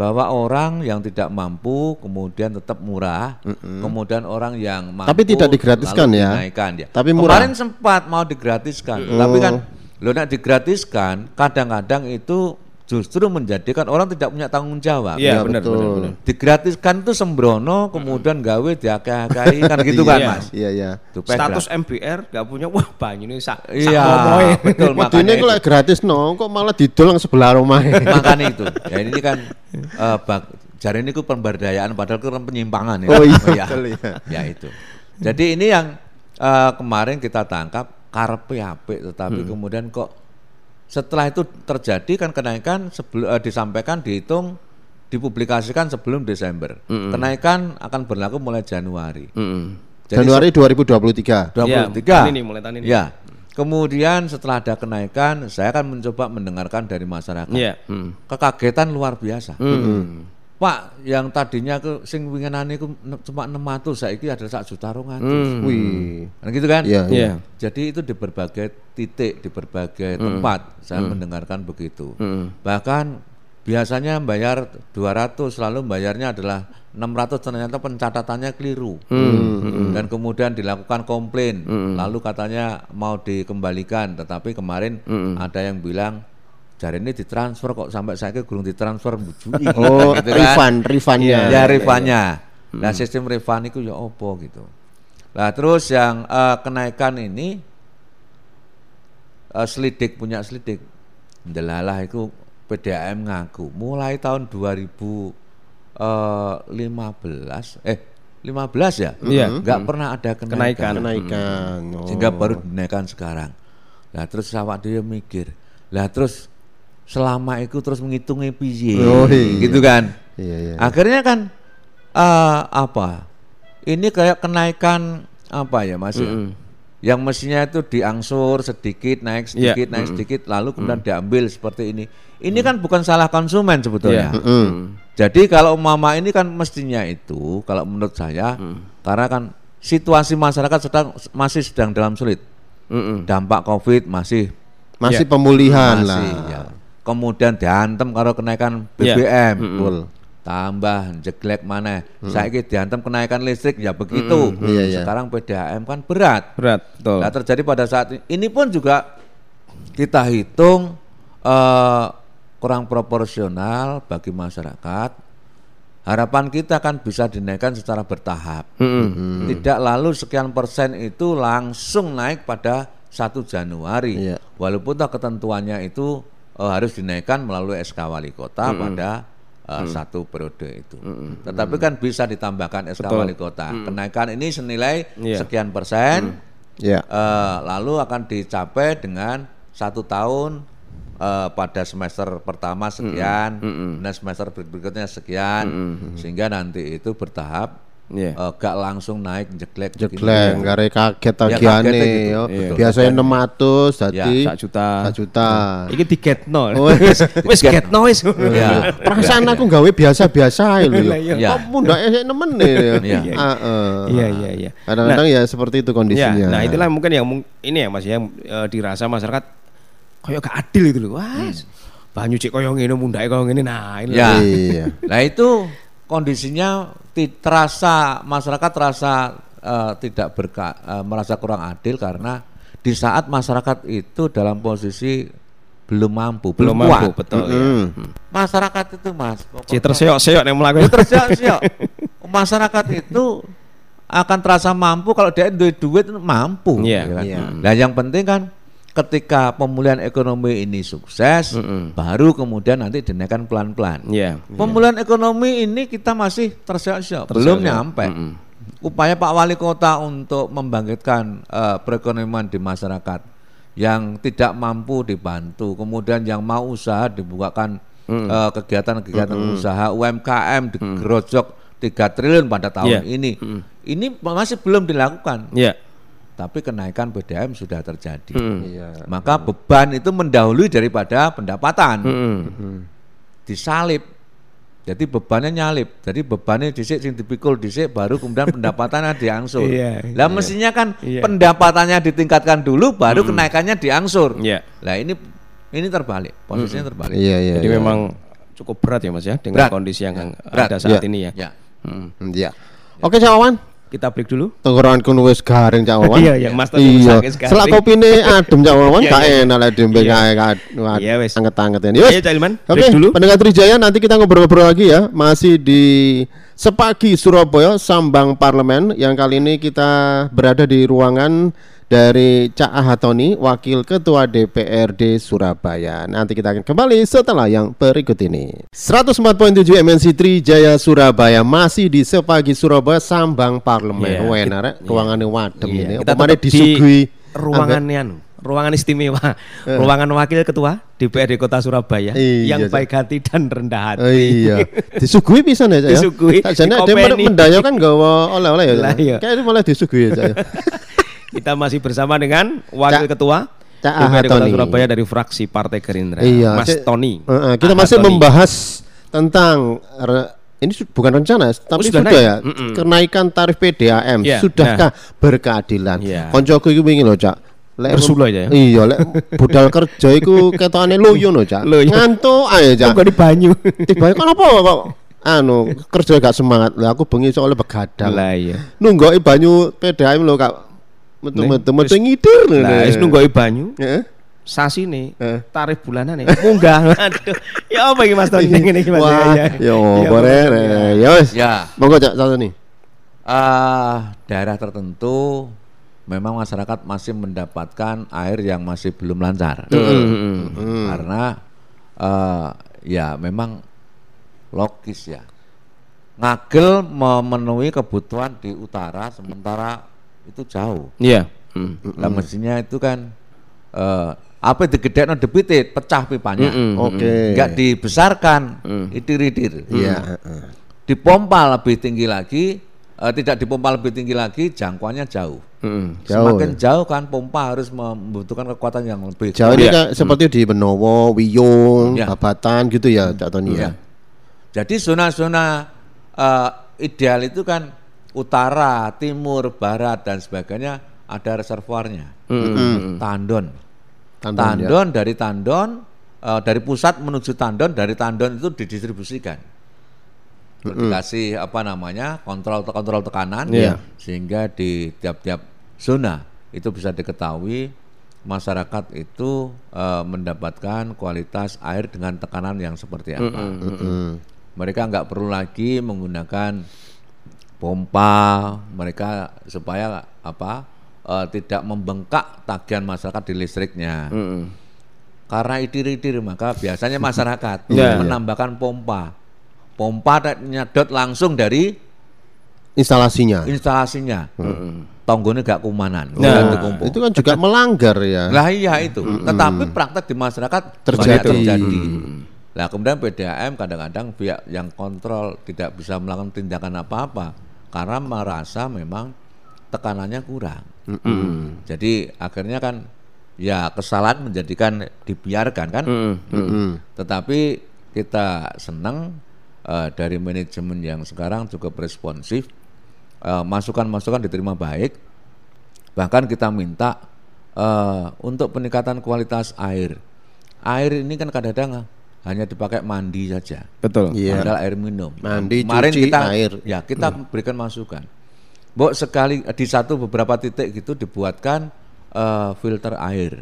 C: bahwa orang yang tidak mampu kemudian tetap murah, kemudian orang yang mampu
A: Tapi tidak digratiskan ya.
C: ya.
A: Tapi murah.
C: Kemarin sempat mau digratiskan, tapi kan lo nak digratiskan kadang-kadang itu justru menjadikan orang tidak punya tanggung jawab.
B: Iya,
A: Ya,
B: benar,
A: betul.
B: benar, benar.
C: Digratiskan itu sembrono, kemudian gawe diakai-akai kan gitu kan
B: Iya.
C: mas.
A: Iya iya.
B: Status MBR gak punya wah banyak ini sak
C: Iya, betul
A: Waktu ini
C: makanya itu.
A: gratis no, kok malah didol sebelah rumah.
C: makanya itu. Ya ini kan eh, bak, jari ini ku pemberdayaan padahal itu kan penyimpangan ya.
A: Oh iya,
C: ya.
A: betul, iya.
C: Ya itu. Jadi ini yang eh, kemarin kita tangkap karpe apik tetapi kemudian kok setelah itu terjadi kan kenaikan sebelum disampaikan dihitung dipublikasikan sebelum Desember. Kenaikan akan berlaku mulai Januari.
B: Mm-mm.
C: Jadi
A: Januari 2023.
C: 23.
B: Iya, tahun ini, mulai tahun ini.
C: Ya. Kemudian setelah ada kenaikan, saya akan mencoba mendengarkan dari masyarakat.
B: Iya. Hmm.
C: Kekagetan luar biasa.
B: Hmm.
C: Pak, yang tadinya ke sing wingenane iku cuma 600, saiki ada sak juta 200.
B: Hmm.
A: Wih.
C: Kan gitu kan?
A: Iya, iya.
B: Iya.
C: Jadi itu di berbagai titik, di berbagai tempat saya mendengarkan begitu.
B: Hmm.
C: Bahkan biasanya bayar 200 lalu bayarnya adalah 600 ternyata pencatatannya keliru. Dan kemudian dilakukan komplain. Lalu katanya mau dikembalikan tetapi kemarin ada yang bilang jari ini ditransfer kok sampai saya gurung ditransfer bujui
A: Oh,
C: gitu kan.
A: refund, refundnya.
C: Ya refundnya. Nah sistem refund itu ya opo gitu. Nah terus yang eh, kenaikan ini eh, selidik punya selidik. Delalah itu PDAM ngaku mulai tahun 2015 eh 15 ya?
B: Iya.
C: Nggak pernah ada kenaikan.
B: Kenaikan.
A: Kenaikan. Oh.
C: Sehingga baru dinaikkan sekarang. Lah terus awak dia mikir. Lah terus selama itu terus menghitungnya piye
A: Oh, iya.
C: gitu kan.
A: Iya, iya.
C: Akhirnya kan eh, apa? Ini kayak kenaikan apa ya Mas? ya? yang mestinya itu diangsur sedikit naik
B: Iya.
C: sedikit naik sedikit lalu kemudian diambil seperti ini. Ini kan bukan salah konsumen sebetulnya.
B: Iya.
A: Mm.
C: Jadi kalau mama ini kan mestinya itu kalau menurut saya karena kan situasi masyarakat sedang masih sedang dalam sulit.
B: Mm-mm.
C: Dampak Covid masih
A: Masih
B: Ya.
A: pemulihan
C: masih
A: lah.
C: ya. Kemudian diantem kalau kenaikan
B: Ya.
C: BBM.
A: Betul.
C: Tambah jeglek mana? Saya diantem kenaikan listrik ya begitu.
A: Iya, iya.
C: Sekarang PDAM kan berat.
B: Berat, betul.
C: Nah, terjadi pada saat ini. Ini pun juga kita hitung eh, kurang proporsional bagi masyarakat. Harapan kita kan bisa dinaikkan secara bertahap.
B: Mm-mm.
C: Tidak lalu sekian persen itu langsung naik pada 1 Januari.
A: Iya.
C: Walaupun toh ketentuannya itu eh, harus dinaikkan melalui SK Wali Kota pada eh, satu periode itu. Tetapi kan bisa ditambahkan SK
B: Betul.
C: Wali Kota. Kenaikan ini senilai
B: Iya.
C: sekian persen.
A: Ya.
C: Eh, lalu akan dicapai dengan satu tahun eh, pada semester pertama sekian, dan semester ber- berikutnya sekian, sehingga nanti itu bertahap,
B: Iya.
C: eh, gak langsung naik jeglek. begini.
A: Jegleng, gare kaget
C: Ya,
A: tagihannya
C: kagetnya gitu.
A: yo.
C: Iya.
A: Biasanya 600 dadi
B: Sak juta.
A: sak juta.
B: Iki digetno.
A: Oh,
B: Wis getno wis.
C: Ya.
A: Perasaan aku gawe biasa-biasa lho.
B: Lah, iya.
A: yo.
C: Ya.
A: Kok mundake sik nemen ya.
C: Iya.
B: Iya, iya, iya.
A: Kadang-kadang ya seperti itu
B: Ya,
A: kondisinya.
B: nah itulah mungkin yang ini ya Mas ya eh, dirasa masyarakat kayak gak adil itu loh. Wah, banyu cek koyo ngene mundake koyo ngene. Nah, ini
C: Ya.
A: Iya.
C: Nah itu kondisinya terasa masyarakat terasa eh, tidak berka, eh, merasa kurang adil karena di saat masyarakat itu dalam posisi belum mampu,
B: belum
C: belum,
B: mampu
C: kuat.
B: betul ya.
A: Mm.
C: Masyarakat itu mas,
B: Cek terseok-seok nek mlaku.
C: Ya, tersiok-siok. Masyarakat itu akan terasa mampu kalau dia duit duit mampu.
B: Iya,
C: ya kan?
A: iya.
C: Nah yang penting kan ketika pemulihan ekonomi ini sukses,
B: Mm-mm.
C: baru kemudian nanti dinaikkan pelan-pelan.
B: Iya.
C: Pemulihan ekonomi ini kita masih tersiok-siok, belum nyampe.
B: Mm-mm.
C: Upaya Pak Wali Kota untuk membangkitkan eh, perekonomian di masyarakat yang tidak mampu dibantu, kemudian yang mau usaha dibukakan eh, kegiatan-kegiatan usaha UMKM digerojok 3 triliun pada tahun
B: Iya.
C: ini. Ini masih belum dilakukan,
B: Iya.
C: Tapi kenaikan BDM sudah terjadi.
B: Mm.
A: Iya.
C: Maka beban itu mendahului daripada pendapatan
B: Mm.
C: disalib. Jadi bebannya nyalip. Jadi bebannya disik sing dipikul disik baru kemudian pendapatannya diangsur.
B: Iya,
C: Lah mestinya kan
B: Iya.
C: pendapatannya ditingkatkan dulu baru kenaikannya diangsur.
B: Iya.
C: Lah ini ini terbalik, posisinya terbalik.
A: Iya, iya.
B: Jadi
A: iya.
B: memang cukup berat ya Mas ya dengan
C: Berat.
B: kondisi yang
C: Berat.
B: ada saat
A: Iya.
B: ini ya.
C: Ya.
B: Mm.
A: Hmm, Iya. Oke, Cak Wawan.
B: Kita break dulu.
A: Tenggorokan kuno wis garing Cak Wawan.
B: Iya, yang Mas
A: Iya. Selak kopine adem Cak Wawan,
B: Iya,
A: gak
B: iya.
A: enak lah dembe
B: Iya.
A: kae.
B: Iya, wes.
A: Anget-anget ini. Wes.
B: Ayo Cak Ilman,
A: Oke, pendengar Trijaya nanti kita ngobrol-ngobrol lagi ya, masih di Sepagi Surabaya Sambang Parlemen yang kali ini kita berada di ruangan dari Cak Ahatoni, Wakil Ketua DPRD Surabaya. Nanti kita akan kembali setelah yang berikut ini. 104.7 MNC Trijaya Surabaya masih di Sepagi Surabaya Sambang Parlemen.
B: Iya,
A: Wah,
B: kita-
A: enak, ruangannya wadem
B: Iya,
A: ini.
B: kita
A: Kemarin
B: tetap di
A: disuguhi
B: ruangan anu, ruangan istimewa, ruangan wakil ketua DPRD Kota Surabaya
A: Iya,
B: yang baik hati dan rendah hati.
A: Oh, iya, disuguhi bisa ya, Cak, ya.
B: Disuguhi,
A: Sakjane ada mendayo kan gawa oleh-oleh ya. Cak?
B: iya.
A: Kayaknya malah disuguhi ya, Cak, ya.
B: Kita masih bersama dengan wakil
A: Cak-
B: ketua
A: Cak
B: DPRD Kota. Surabaya dari fraksi Partai Gerindra,
A: Iya,
B: Mas
A: Cik.
B: Tony.
A: Heeh, kita masih membahas tentang re- ini bukan rencana, tapi
B: sudah
A: sudah,
B: naik.
A: ya
B: Mm-mm.
A: kenaikan tarif PDAM
B: Iya,
A: sudahkah berkeadilan?
B: Iya.
A: Koncoku iki wingi lho, Cak. Lek
B: Bersulo aja ya?
A: Iya, lek budal kerja iku ketokane loyo lho, Cak. Ngantuk ae, Cak.
B: Kok di banyu.
A: Tiba kan apa kok anu kerja gak semangat. Lah aku bengi soalnya begadang.
B: Lah iya.
A: Nunggoki banyu PDAM lho, Kak. Metu-metu metu lho.
B: Lah wis nunggoki banyu.
A: Heeh.
B: Sasi nih,
A: Eh.
B: tarif bulanan nih, munggah. Aduh, ya apa iki Mas Tony ngene iki Mas?
A: Wah,
B: Ya,
A: ya
B: Ya,
A: boleh. Ya wis.
C: Ya.
A: Monggo Cak satu nih.
C: Ah, daerah tertentu memang masyarakat masih mendapatkan air yang masih belum lancar.
A: Hmm.
C: Karena eh, ya memang logis ya. Ngagel memenuhi kebutuhan di utara sementara itu jauh.
B: Iya. Hmm.
C: Lah mestinya itu kan eh apa digedekno debitit, pecah pipanya.
B: Mm-mm.
A: Oke.
C: Enggak dibesarkan, itir-itir.
A: Iya, heeh.
C: Dipompa lebih tinggi lagi eh, tidak dipompa lebih tinggi lagi, jangkauannya jauh.
B: Mm.
A: Jauh,
C: Semakin jauh kan pompa harus membutuhkan kekuatan yang lebih.
A: Jauh ini
B: Iya.
A: kayak seperti di Benowo, Wiyung,
C: Iya.
A: Babatan gitu ya, Cak Tony ya.
C: Ya. Jadi zona-zona eh, ideal itu kan utara, timur, barat dan sebagainya ada reservoirnya. Tandon.
A: Tandon,
C: Tandon dari Tandon eh, dari pusat menuju Tandon, dari Tandon itu didistribusikan. Dikasih apa namanya? kontrol kontrol tekanan
B: Iya.
C: sehingga di tiap-tiap zona itu bisa diketahui masyarakat itu eh, mendapatkan kualitas air dengan tekanan yang seperti apa.
A: Mm-mm.
C: Mereka nggak perlu lagi menggunakan pompa, mereka supaya apa eh, tidak membengkak tagihan masyarakat di listriknya.
B: Mm.
C: Karena itir-itir maka biasanya masyarakat
B: Iya.
C: menambahkan pompa. Pompa da- nyedot langsung dari
A: Instalasinya.
C: instalasinya. Tonggone gak kumanan,
B: Nah,
C: gak.
A: Itu kan juga melanggar ya.
C: Lah iya itu. Tetapi praktek di masyarakat
A: Terjadi.
C: terjadi. Nah kemudian PDAM kadang-kadang pihak yang kontrol tidak bisa melakukan tindakan apa-apa karena merasa memang tekanannya kurang. Jadi akhirnya kan ya kesalahan menjadikan dibiarkan kan.
B: Mm.
A: Mm-mm.
C: Tetapi kita senang eh, dari manajemen yang sekarang cukup responsif, eh, masukan-masukan diterima baik, bahkan kita minta eh, untuk peningkatan kualitas air. Air ini kan kadang-kadang hanya dipakai mandi saja,
B: Betul.
A: Iya.
C: padahal air minum.
A: Mandi,
C: Kemarin
A: cuci,
C: kita,
A: air.
C: ya kita berikan masukan. Bok sekali di satu beberapa titik gitu dibuatkan eh, filter air.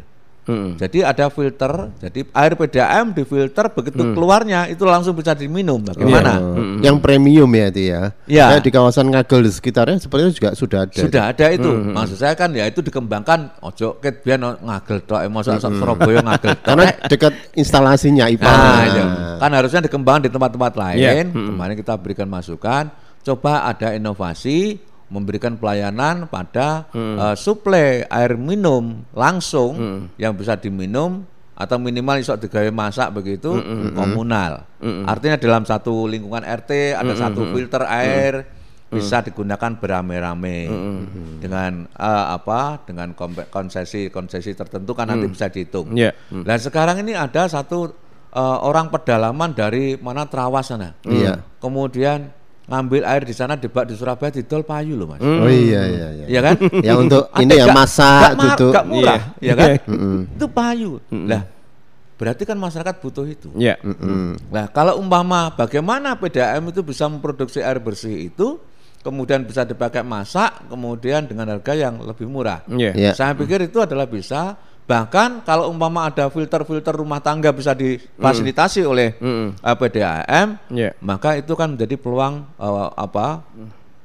B: Mm.
C: Jadi ada filter, jadi air PDAM difilter begitu keluarnya itu langsung bisa diminum. Bagaimana?
A: Oh, Yang premium ya itu ya.
C: Ya.
A: Kayak di kawasan Ngagel di sekitarnya sepertinya juga sudah ada.
C: Sudah ada itu. Maksud saya kan ya itu dikembangkan ojo ket no- ngagel tok eh, mosok sak Surabaya ngagel tok.
A: Karena dekat instalasinya IPA.
C: Nah, itu. kan harusnya dikembangkan di tempat-tempat lain.
B: Iya.
C: Kemarin kita berikan masukan, coba ada inovasi memberikan pelayanan pada eh, suplai air minum langsung yang bisa diminum atau minimal isok digawe masak begitu komunal. Artinya dalam satu lingkungan RT ada satu filter air bisa digunakan beramai-ramai. Dengan eh, apa dengan konsesi-konsesi tertentu kan nanti bisa dihitung.
B: Iya.
C: Nah sekarang ini ada satu eh, orang pedalaman dari mana Trawas sana.
A: Iya.
C: Kemudian ngambil air di sana di bak di Surabaya didol payu loh mas.
A: Oh iya iya iya.
C: Iya kan?
A: Ya untuk
C: Ada
A: ini ya masak duduk.
C: nggak murah,
B: Iya.
C: ya kan? Itu payu. Lah berarti kan masyarakat butuh itu.
B: Iya.
A: Mm-mm.
C: Nah, kalau umpama bagaimana PDAM itu bisa memproduksi air bersih itu, kemudian bisa dipakai masak, kemudian dengan harga yang lebih murah.
B: Iya.
A: Iya.
C: Saya pikir itu adalah bisa. Bahkan kalau umpama ada filter-filter rumah tangga bisa difasilitasi oleh
B: Mm.
C: eh, PDAM,
B: Iya.
C: maka itu kan menjadi peluang eh, apa?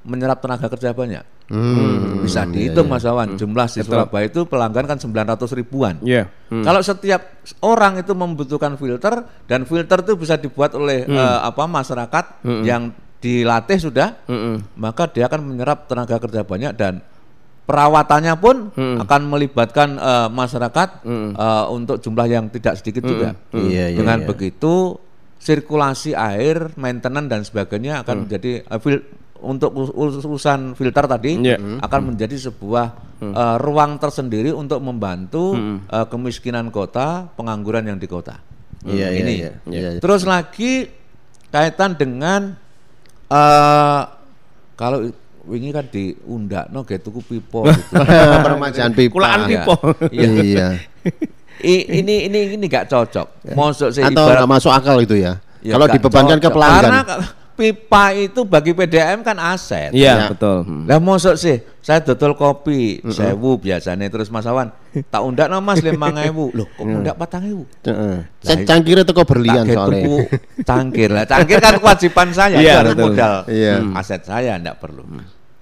C: menyerap tenaga kerja banyak.
A: Hmm.
C: Bisa dihitung Mas Awan, jumlah di Surabaya itu pelanggan kan 900 ribuan.
B: Iya. Mm.
C: Kalau setiap orang itu membutuhkan filter dan filter itu bisa dibuat oleh eh, apa masyarakat yang dilatih sudah,
B: Mm-mm.
C: maka dia akan menyerap tenaga kerja banyak dan perawatannya pun akan melibatkan eh, masyarakat eh, untuk jumlah yang tidak sedikit juga.
A: Iya, iya,
C: Dengan
A: iya.
C: begitu sirkulasi air, maintenance dan sebagainya akan menjadi eh, fil- untuk us- us- urusan filter tadi
B: Iya.
C: akan menjadi sebuah eh, ruang tersendiri untuk membantu eh, kemiskinan kota, pengangguran yang di kota.
A: Iya, iya,
C: Ini.
A: iya, iya, iya.
C: Terus lagi kaitan dengan eh kalau wingi kan diundak no kayak tuku pipo gitu.
A: Permajaan pipa.
B: Kulaan pipo.
C: Iya.
A: Iya.
C: I- ini ini ini nggak cocok. Mosok sih
A: Atau
C: ibarat-
A: nggak masuk akal itu ya.
C: Ya,
A: Kalau dibebankan ke
C: cocok.
A: pelanggan.
C: Karena ka- pipa itu bagi PDAM kan aset.
B: Iya,
A: Ya.
B: betul. Hmm.
C: Lah mosok sih saya dodol kopi sewu biasanya terus Mas Awan tak undak no Mas 5000. Loh kok undak 4000?
A: Heeh.
C: Lah,
A: Saya cangkirnya teko berlian
C: Tak kayak
A: soalnya.
C: tuku cangkir lah. Cangkir kan kewajiban saya,
B: Iya,
C: itu
B: betul.
C: modal
A: Iya.
C: aset saya enggak perlu.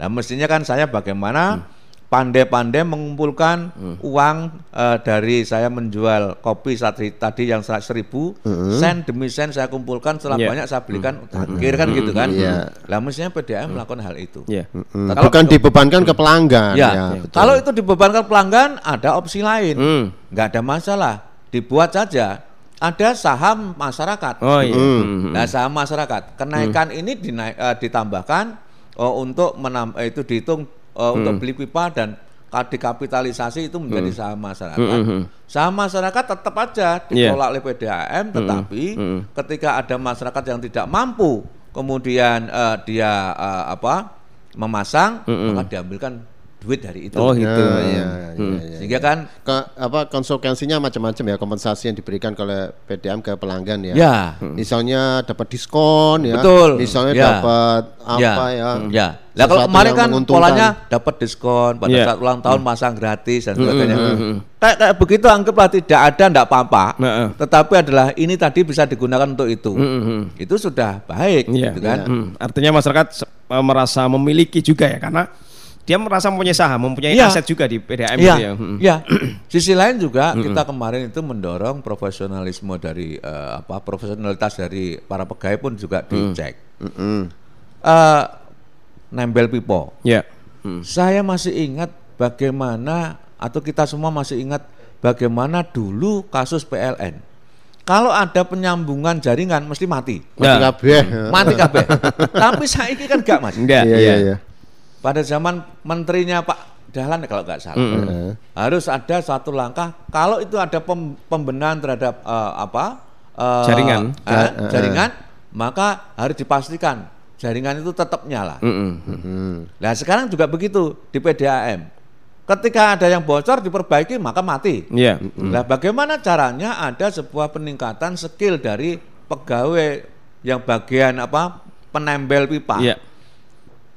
C: Nah, mestinya kan saya bagaimana pandai-pandai mengumpulkan uang eh, dari saya menjual kopi saat tadi yang seratus ribu sen demi sen saya kumpulkan setelah
B: Iya.
C: banyak saya belikan cangkir kan gitu kan.
A: Iya.
C: Lah mestinya PDAM melakukan hal itu.
B: Iya.
A: Mm,
C: Kalau-
A: bukan dibebankan ke pelanggan.
C: Ya,
A: betul.
C: kalau itu dibebankan pelanggan ada opsi lain,
B: Hmm.
C: nggak ada masalah, dibuat saja. Ada saham masyarakat.
B: Oh iya.
A: Hmm.
B: Hmm.
C: Nah, saham masyarakat kenaikan ini dinaik, eh, ditambahkan eh, untuk menam eh, itu dihitung eh, untuk beli pipa dan ka- dikapitalisasi itu menjadi saham masyarakat. Saham masyarakat tetap aja dikelola oleh PDAM, tetapi ketika ada masyarakat yang tidak mampu, kemudian eh, dia eh, apa memasang, maka diambilkan duit dari itu.
B: Oh gitu.
A: Ya,
B: ya.
A: ya, ya, ya.
C: Sehingga kan
A: Ke- apa konsekuensinya macam-macam ya kompensasi yang diberikan oleh PDAM ke pelanggan ya.
C: ya,
A: Misalnya dapat diskon ya.
C: Betul.
A: Misalnya
C: Ya.
A: dapat apa ya.
C: Ya. Lah kalau kemarin kan polanya dapat diskon pada
B: Iya.
C: saat ulang tahun masang gratis dan sebagainya. Kayak kayak begitu anggaplah tidak ada enggak apa-apa.
B: Heeh.
C: Tetapi adalah ini tadi bisa digunakan untuk itu. Itu sudah baik
B: Iya.
C: gitu kan.
B: Hmm. Artinya masyarakat eh, merasa memiliki juga ya karena dia merasa mempunyai saham, mempunyai
C: Iya.
B: aset juga di PDAM
C: Iya,
B: gitu ya. Hmm.
C: iya. Sisi lain juga kita kemarin itu mendorong profesionalisme dari eh, apa profesionalitas dari para pegawai pun juga dicek.
A: Mm-mm.
C: Eh, nempel pipo.
B: Ya.
C: Saya masih ingat bagaimana atau kita semua masih ingat bagaimana dulu kasus PLN. Kalau ada penyambungan jaringan mesti mati.
A: Mati
B: Ya.
A: kabeh.
C: Mati kabeh. Tapi saya ini kan enggak, Mas.
B: Enggak.
A: Iya iya iya.
C: Pada zaman menterinya Pak Dahlan kalau nggak salah,
A: Heeh.
C: harus ada satu langkah. Kalau itu ada pem- pembenahan terhadap eh, apa eh,
B: Jaringan.
C: eh,
A: Ja- eh,
C: jaringan, maka harus dipastikan jaringan itu tetap nyala.
B: Mm-mm.
A: Mm-mm.
C: Nah sekarang juga begitu di PDAM. Ketika ada yang bocor diperbaiki maka mati.
B: Iya.
C: Nah bagaimana caranya ada sebuah peningkatan skill dari pegawai yang bagian apa penembel pipa.
B: Iya.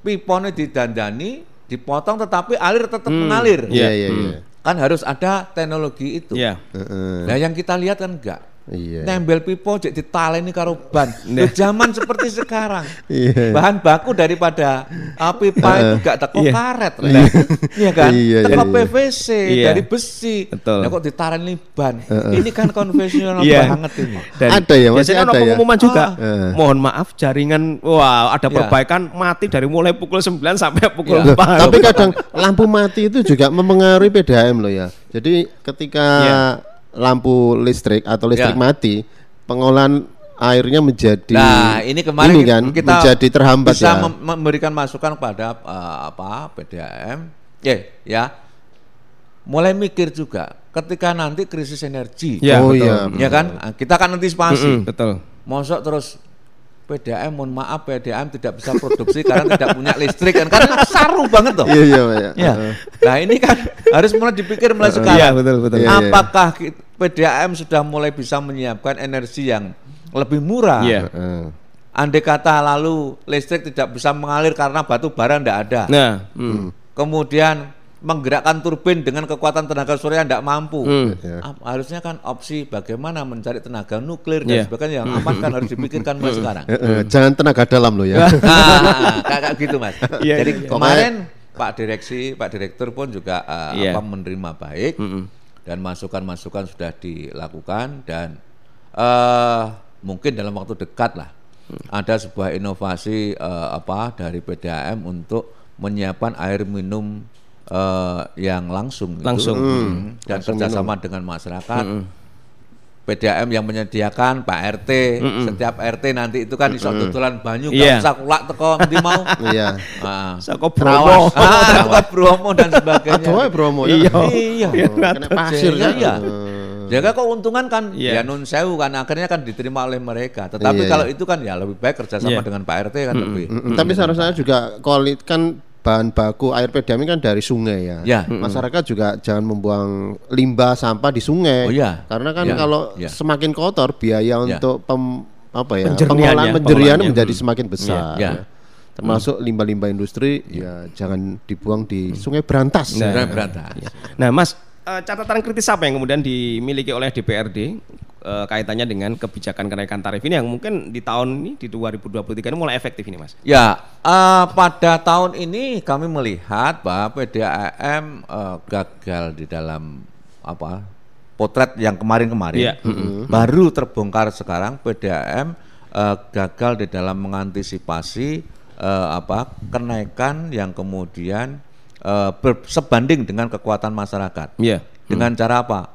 C: Pipone didandani, dipotong tetapi alir tetap mengalir.
A: Iya
B: Iya.
A: iya iya.
C: Kan harus ada teknologi itu.
B: Iya.
A: Heeh.
C: Nah yang kita lihat kan enggak.
A: Iya.
C: Nembel pipo jadi ditaleni karo ban. Di zaman seperti sekarang.
A: Iya.
C: Bahan baku daripada uh, pipa itu gak teko
B: Iya.
C: karet. Lah. Iya kan?
A: Iya,
C: teko
A: iya, iya.
C: PVC
B: Iya.
C: dari besi.
B: Betul.
C: Nah kok ditaleni ban. Ini kan konvensional
B: Iya.
C: banget ini.
A: Ada ya, masih
B: biasanya
A: ada
B: ada
A: ya?
B: pengumuman juga.
A: Ah.
B: Mohon maaf jaringan wah ada
C: Iya.
B: perbaikan mati dari mulai pukul 9 sampai pukul
C: Iya.
B: 4.
A: Tapi kadang lampu mati itu juga mempengaruhi PDAM loh ya. Jadi ketika
B: Iya.
A: Lampu listrik atau listrik
C: Ya.
A: mati, pengolahan airnya menjadi
C: Nah, ini kemarin
A: ini
C: kita,
A: kan
C: kita
A: menjadi terhambat
C: bisa
A: ya.
C: mem- memberikan masukan kepada eh, apa PDAM, ya, ya, mulai mikir juga ketika nanti krisis energi,
B: Iya,
A: oh
B: betul.
A: iya.
C: ya kan, Nah, kita akan antisipasi.
B: Mm-mm, betul.
C: Mosok terus PDAM, mohon maaf PDAM tidak bisa produksi karena tidak punya listrik kan, karena saru banget toh.
A: Iya iya Pak, ya.
C: Ya. Nah ini kan harus mulai dipikir mulai
B: Iya,
C: sekarang.
B: betul, betul.
A: Iya, iya.
C: Apakah ki- PDAM sudah mulai bisa menyiapkan energi yang lebih murah?
B: Iya.
A: Heeh.
C: Andai kata lalu listrik tidak bisa mengalir karena batu bara tidak ada.
B: Nah, mm.
C: Kemudian menggerakkan turbin dengan kekuatan tenaga surya tidak mampu.
B: Hmm.
A: Ya.
C: Ap- Harusnya kan opsi bagaimana mencari tenaga nuklir dan
B: Iya.
C: sebagainya yang aman kan harus dipikirkan mulai sekarang.
A: Heeh, Jangan tenaga dalam loh ya.
C: Nah, kayak gitu mas.
B: Iya,
C: Jadi
B: iya.
C: kemarin Pak Direksi, Pak Direktur pun juga uh,
B: Iya.
C: apa menerima baik
B: Mm-mm.
C: Dan masukan-masukan sudah dilakukan dan eh mungkin dalam waktu dekat lah ada sebuah inovasi eh, apa dari PDAM untuk menyiapkan air minum eh, yang langsung, gitu.
B: Langsung.
C: Hmm. dan kerjasama dengan masyarakat. PDAM yang menyediakan Pak RT, setiap RT nanti itu kan iso tutulan banyu,
B: Iya.
C: gak usah kulak teko ndi mau.
A: Iya.
C: Ah.
B: Saka
C: Trawas.
B: Bromo.
C: Ah, Trawas Bromo dan sebagainya.
A: Aduh, Bromo ya.
B: Iya.
C: Iya.
B: Iya,
A: Kena pasir
C: Iya,
A: kan.
C: iya.
A: Heeh.
C: Jaga keuntungan kan
B: Iya.
C: ya nun sewu kan akhirnya kan diterima oleh mereka. Tetapi
A: Iya,
C: kalau
A: iya.
C: itu kan ya lebih baik kerjasama
B: Iya.
C: dengan Pak RT kan lebih.
A: Mm-mm. Tapi seharusnya juga kualitas kan bahan baku air PDAM ini kan dari sungai ya.
C: Ya.
A: Masyarakat juga jangan membuang limbah sampah di sungai.
C: Oh, iya.
A: Karena kan
C: Ya.
A: kalau
C: Ya.
A: semakin kotor biaya
C: Ya.
A: untuk pem, apa ya pengolahan penjernihannya
B: pengolahannya.
A: menjadi semakin besar.
C: Ya.
A: Termasuk limbah-limbah industri ya jangan dibuang di sungai berantas.
B: Nah.
C: Berantas.
B: Nah, Mas, eh, catatan kritis apa yang kemudian dimiliki oleh DPRD eh, kaitannya dengan kebijakan kenaikan tarif ini yang mungkin di tahun ini di 2023 ini mulai efektif ini, Mas?
C: Ya, eh, pada tahun ini kami melihat bahwa PDAM eh, gagal di dalam apa potret yang kemarin-kemarin.
B: Iya.
C: Baru terbongkar sekarang PDAM eh, gagal di dalam mengantisipasi eh, apa kenaikan yang kemudian eh, ber- sebanding dengan kekuatan masyarakat.
B: Iya.
C: Dengan cara apa?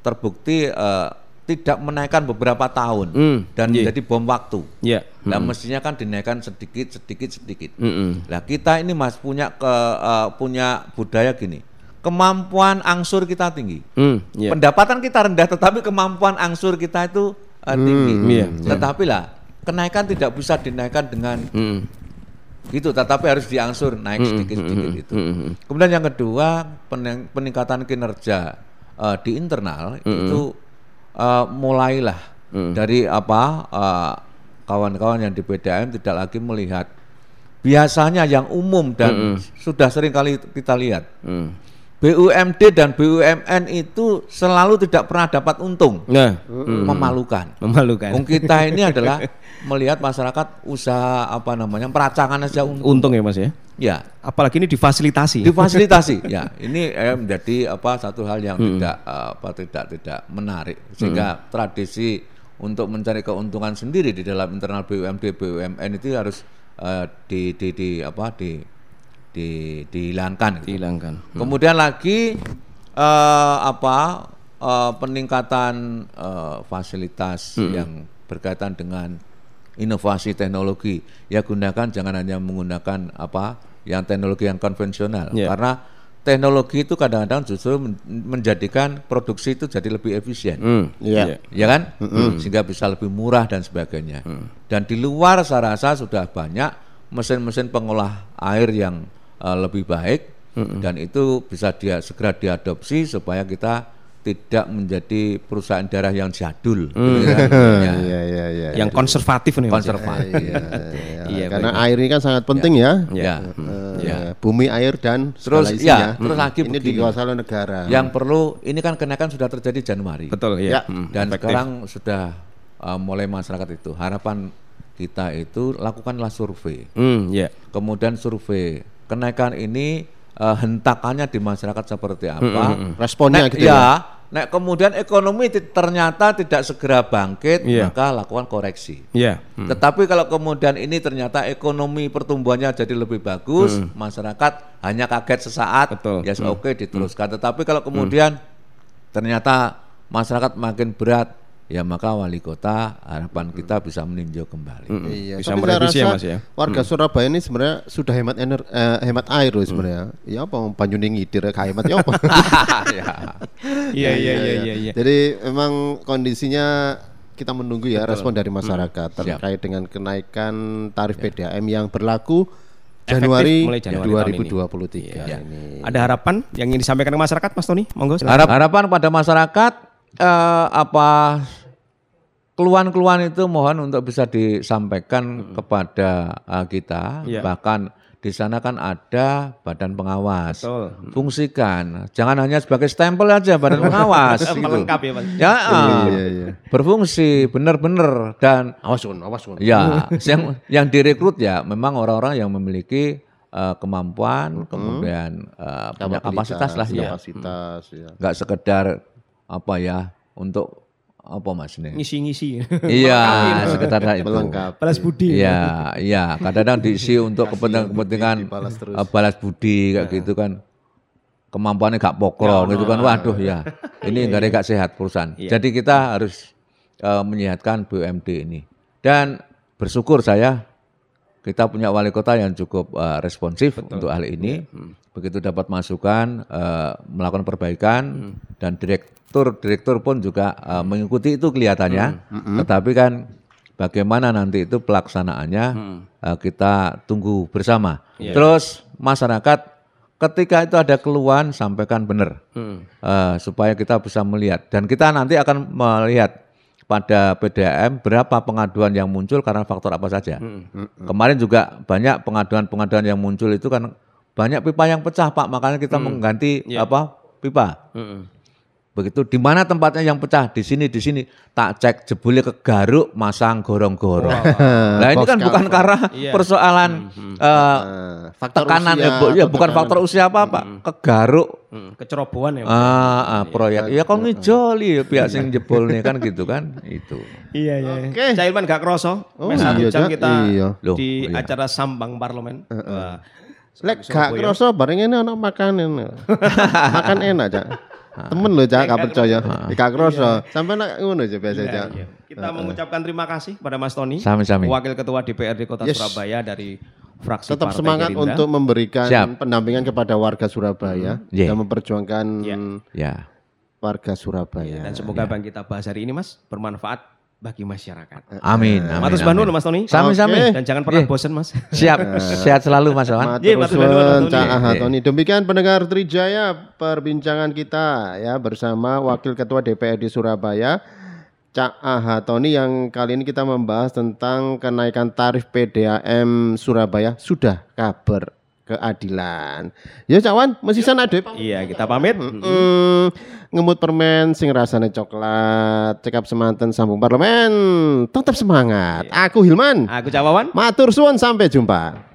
C: Terbukti eh, tidak menaikkan beberapa tahun
B: Hmm,
C: dan
B: iya.
C: menjadi bom waktu.
B: Ya.
C: Nah mestinya kan dinaikkan sedikit sedikit sedikit.
B: Mm-mm.
C: Nah kita ini mas punya ke eh, punya budaya gini, kemampuan angsur kita tinggi,
B: Hmm, ya.
C: pendapatan kita rendah tetapi kemampuan angsur kita itu eh, tinggi.
B: iya,
C: Tetapi lah kenaikan tidak bisa dinaikkan dengan
B: Hmm.
C: gitu, tetapi harus diangsur naik sedikit sedikit itu.
B: Hmm.
C: Kemudian yang kedua pening- peningkatan kinerja eh, di internal itu eh, mulailah dari apa eh, kawan-kawan yang di PDAM tidak lagi melihat. Biasanya yang umum dan sudah sering kali kita lihat.
B: Hmm.
C: BUMD dan BUMN itu selalu tidak pernah dapat untung,
B: Nah,
C: memalukan.
B: memalukan.
C: Wong kita ini adalah melihat masyarakat usaha apa namanya peracangan aja untung.
B: Untung ya Mas ya.
C: Ya,
B: Apalagi ini difasilitasi.
C: difasilitasi ya ini eh, menjadi apa satu hal yang tidak eh, apa tidak tidak menarik sehingga tradisi untuk mencari keuntungan sendiri di dalam internal BUMD BUMN itu harus eh, di, di, di apa di di dihilangkan gitu.
B: Dihilangkan.
C: kemudian lagi eh, apa eh, peningkatan eh, fasilitas yang berkaitan dengan inovasi teknologi ya gunakan jangan hanya menggunakan apa yang teknologi yang konvensional
B: Ya.
C: karena teknologi itu kadang-kadang justru men- menjadikan produksi itu jadi lebih efisien
B: Hmm.
A: Iya.
C: ya kan sehingga bisa lebih murah dan sebagainya dan di luar saya rasa sudah banyak mesin-mesin pengolah air yang eh, lebih baik dan itu bisa dia segera diadopsi supaya kita tidak menjadi perusahaan daerah yang jadul gitu kan. Ya,
A: Iya, iya, iya.
B: Yang konservatif nih ya.
C: konservatif
A: Iya,
B: Iya,
A: karena air ini kan sangat penting ya.
C: ya
A: Eh, Bumi, air dan
C: Terus, ya, terus lagi
A: ini
C: begini.
A: dikuasai oleh negara.
C: yang perlu ini kan kenaikan sudah terjadi Januari
B: Betul
A: Ya.
B: ya. Hmm.
C: dan
B: Efektif.
C: sekarang sudah uh, mulai masyarakat itu harapan kita itu lakukanlah survei
B: Hmm, ya.
C: kemudian survei kenaikan ini uh, hentakannya di masyarakat seperti apa
A: Responnya
C: Nek-
A: gitu
C: ya,
A: ya.
C: nek kemudian ekonomi ternyata tidak segera bangkit
B: Iya.
C: maka lakukan koreksi
B: Ya. Hmm.
C: tetapi kalau kemudian ini ternyata ekonomi pertumbuhannya jadi lebih bagus, masyarakat hanya kaget sesaat,
B: Betul.
C: ya oke diteruskan. Tetapi kalau kemudian ternyata masyarakat makin berat, ya maka wali kota harapan kita bisa meninjau kembali.
A: Iya,
B: Bisa
A: tapi saya
B: merevisi ya, Mas, ya?
A: Warga Surabaya ini sebenarnya sudah hemat ener, eh, hemat air loh sebenarnya. Ya apa Banyune ngidir gak hemat ya apa?
C: ya.
B: Iya iya iya iya iya.
A: Jadi memang kondisinya kita menunggu ya respon dari masyarakat terkait dengan kenaikan tarif PDAM yang berlaku Januari,
B: mulai Januari tahun ini.
A: 2023
B: Iya.
A: ini.
B: Ada harapan yang ingin disampaikan ke masyarakat Mas Tony? Monggo.
C: Harap, harapan pada masyarakat eh, apa keluhan-keluhan itu mohon untuk bisa disampaikan kepada eh, kita.
B: Iya.
C: Bahkan di sana kan ada badan pengawas.
B: Betul.
C: Fungsikan, jangan hanya sebagai stempel aja badan pengawas gitu.
B: Ya, Mas.
C: Ya, ah,
A: Iya, iya.
C: berfungsi benar-benar dan
A: Awas Gun, awas
C: ya yang yang direkrut ya memang orang-orang yang memiliki eh, kemampuan, kemudian eh, punya kapasitas lah ya.
A: Kapasitas ya.
C: nggak sekedar apa ya untuk apa mas ini?
B: Ngisi-ngisi.
C: iya, sekedar itu.
A: Melengkapi.
B: Balas budi.
C: Iya, iya. Kadang-kadang diisi untuk kepentingan-kepentingan
A: terus.
C: eh, balas budi kayak gitu kan. Kemampuannya gak pokro gitu kan. Waduh ya. Ini nggak gak sehat perusahaan. Jadi kita harus eh, menyehatkan BUMD ini. Dan bersyukur saya kita punya wali kota yang cukup eh, responsif untuk hal ini. Begitu dapat masukan, eh, melakukan perbaikan dan direktur direktur pun juga eh, mengikuti itu kelihatannya. Tetapi kan bagaimana nanti itu pelaksanaannya eh, kita tunggu bersama. Terus masyarakat ketika itu ada keluhan sampaikan benar. Eh, supaya kita bisa melihat. Dan kita nanti akan melihat pada PDAM berapa pengaduan yang muncul karena faktor apa saja. Kemarin juga banyak pengaduan-pengaduan yang muncul itu kan banyak pipa yang pecah Pak, makanya kita mengganti apa pipa.
B: Mm-mm.
C: Begitu di mana tempatnya yang pecah di sini di sini tak cek jebule ke garuk masang gorong-gorong. Nah ini kan bukan karena
B: Iya.
C: persoalan eh,
A: Nah, faktor
C: tekanan
A: usia
C: ya, Bu. ya bukan
A: tekanan.
C: faktor usia apa Pak, ke garuk
B: Hmm, kecerobohan ya.
C: Ah, ah, proyek. Ya kon joli ya pihak sing jebol nih kan gitu kan itu.
B: Iya iya.
A: Oke.
B: Cak Ilman gak kroso.
A: Oh,
B: satu
A: iya,
B: jam kita
A: Iya.
C: Loh,
B: di
C: iya.
B: acara Sambang Parlemen. Wah.
A: Lek gak kerasa bareng ini anak makan ini. makan enak, Cak. Temen lho Cak, gak percaya. Gak kroso. Sampai nak ngono aja biasa Cak.
B: Iya. Kita mengucapkan terima kasih kepada Mas Tony,
C: Sami-sami.
B: Wakil Ketua DPRD Kota
A: Yes.
B: Surabaya dari fraksi
A: Tetap
B: Partai
A: semangat
B: Gerindra.
A: untuk memberikan
C: Siap.
A: pendampingan kepada warga Surabaya
C: Yeah.
A: dan memperjuangkan
B: Iya.
C: Ya.
A: warga Surabaya.
B: dan semoga apa yang kita bahas hari ini Mas bermanfaat bagi masyarakat.
C: Amin. amin,
B: Matur
C: amin.
B: nuwun Mas Tony.
C: Sami-sami.
B: Dan jangan pernah bosan Mas.
C: Siap, sehat selalu Mas Wan.
B: Iya, matur nuwun, Mas.
A: Tony. Demikian pendengar Trijaya perbincangan kita ya bersama Wakil Ketua DPRD Surabaya Cak Aha Tony yang kali ini kita membahas tentang kenaikan tarif PDAM Surabaya sudah kabar keadilan. Ya Cak Wan, masih sana ada
B: Iya, kita pamit.
A: Hmm, ngemut permen sing rasanya coklat, cekap semanten sambung parlemen. Tetap semangat. Aku Hilman.
B: Aku Cawawan.
A: Matur suwun sampai jumpa.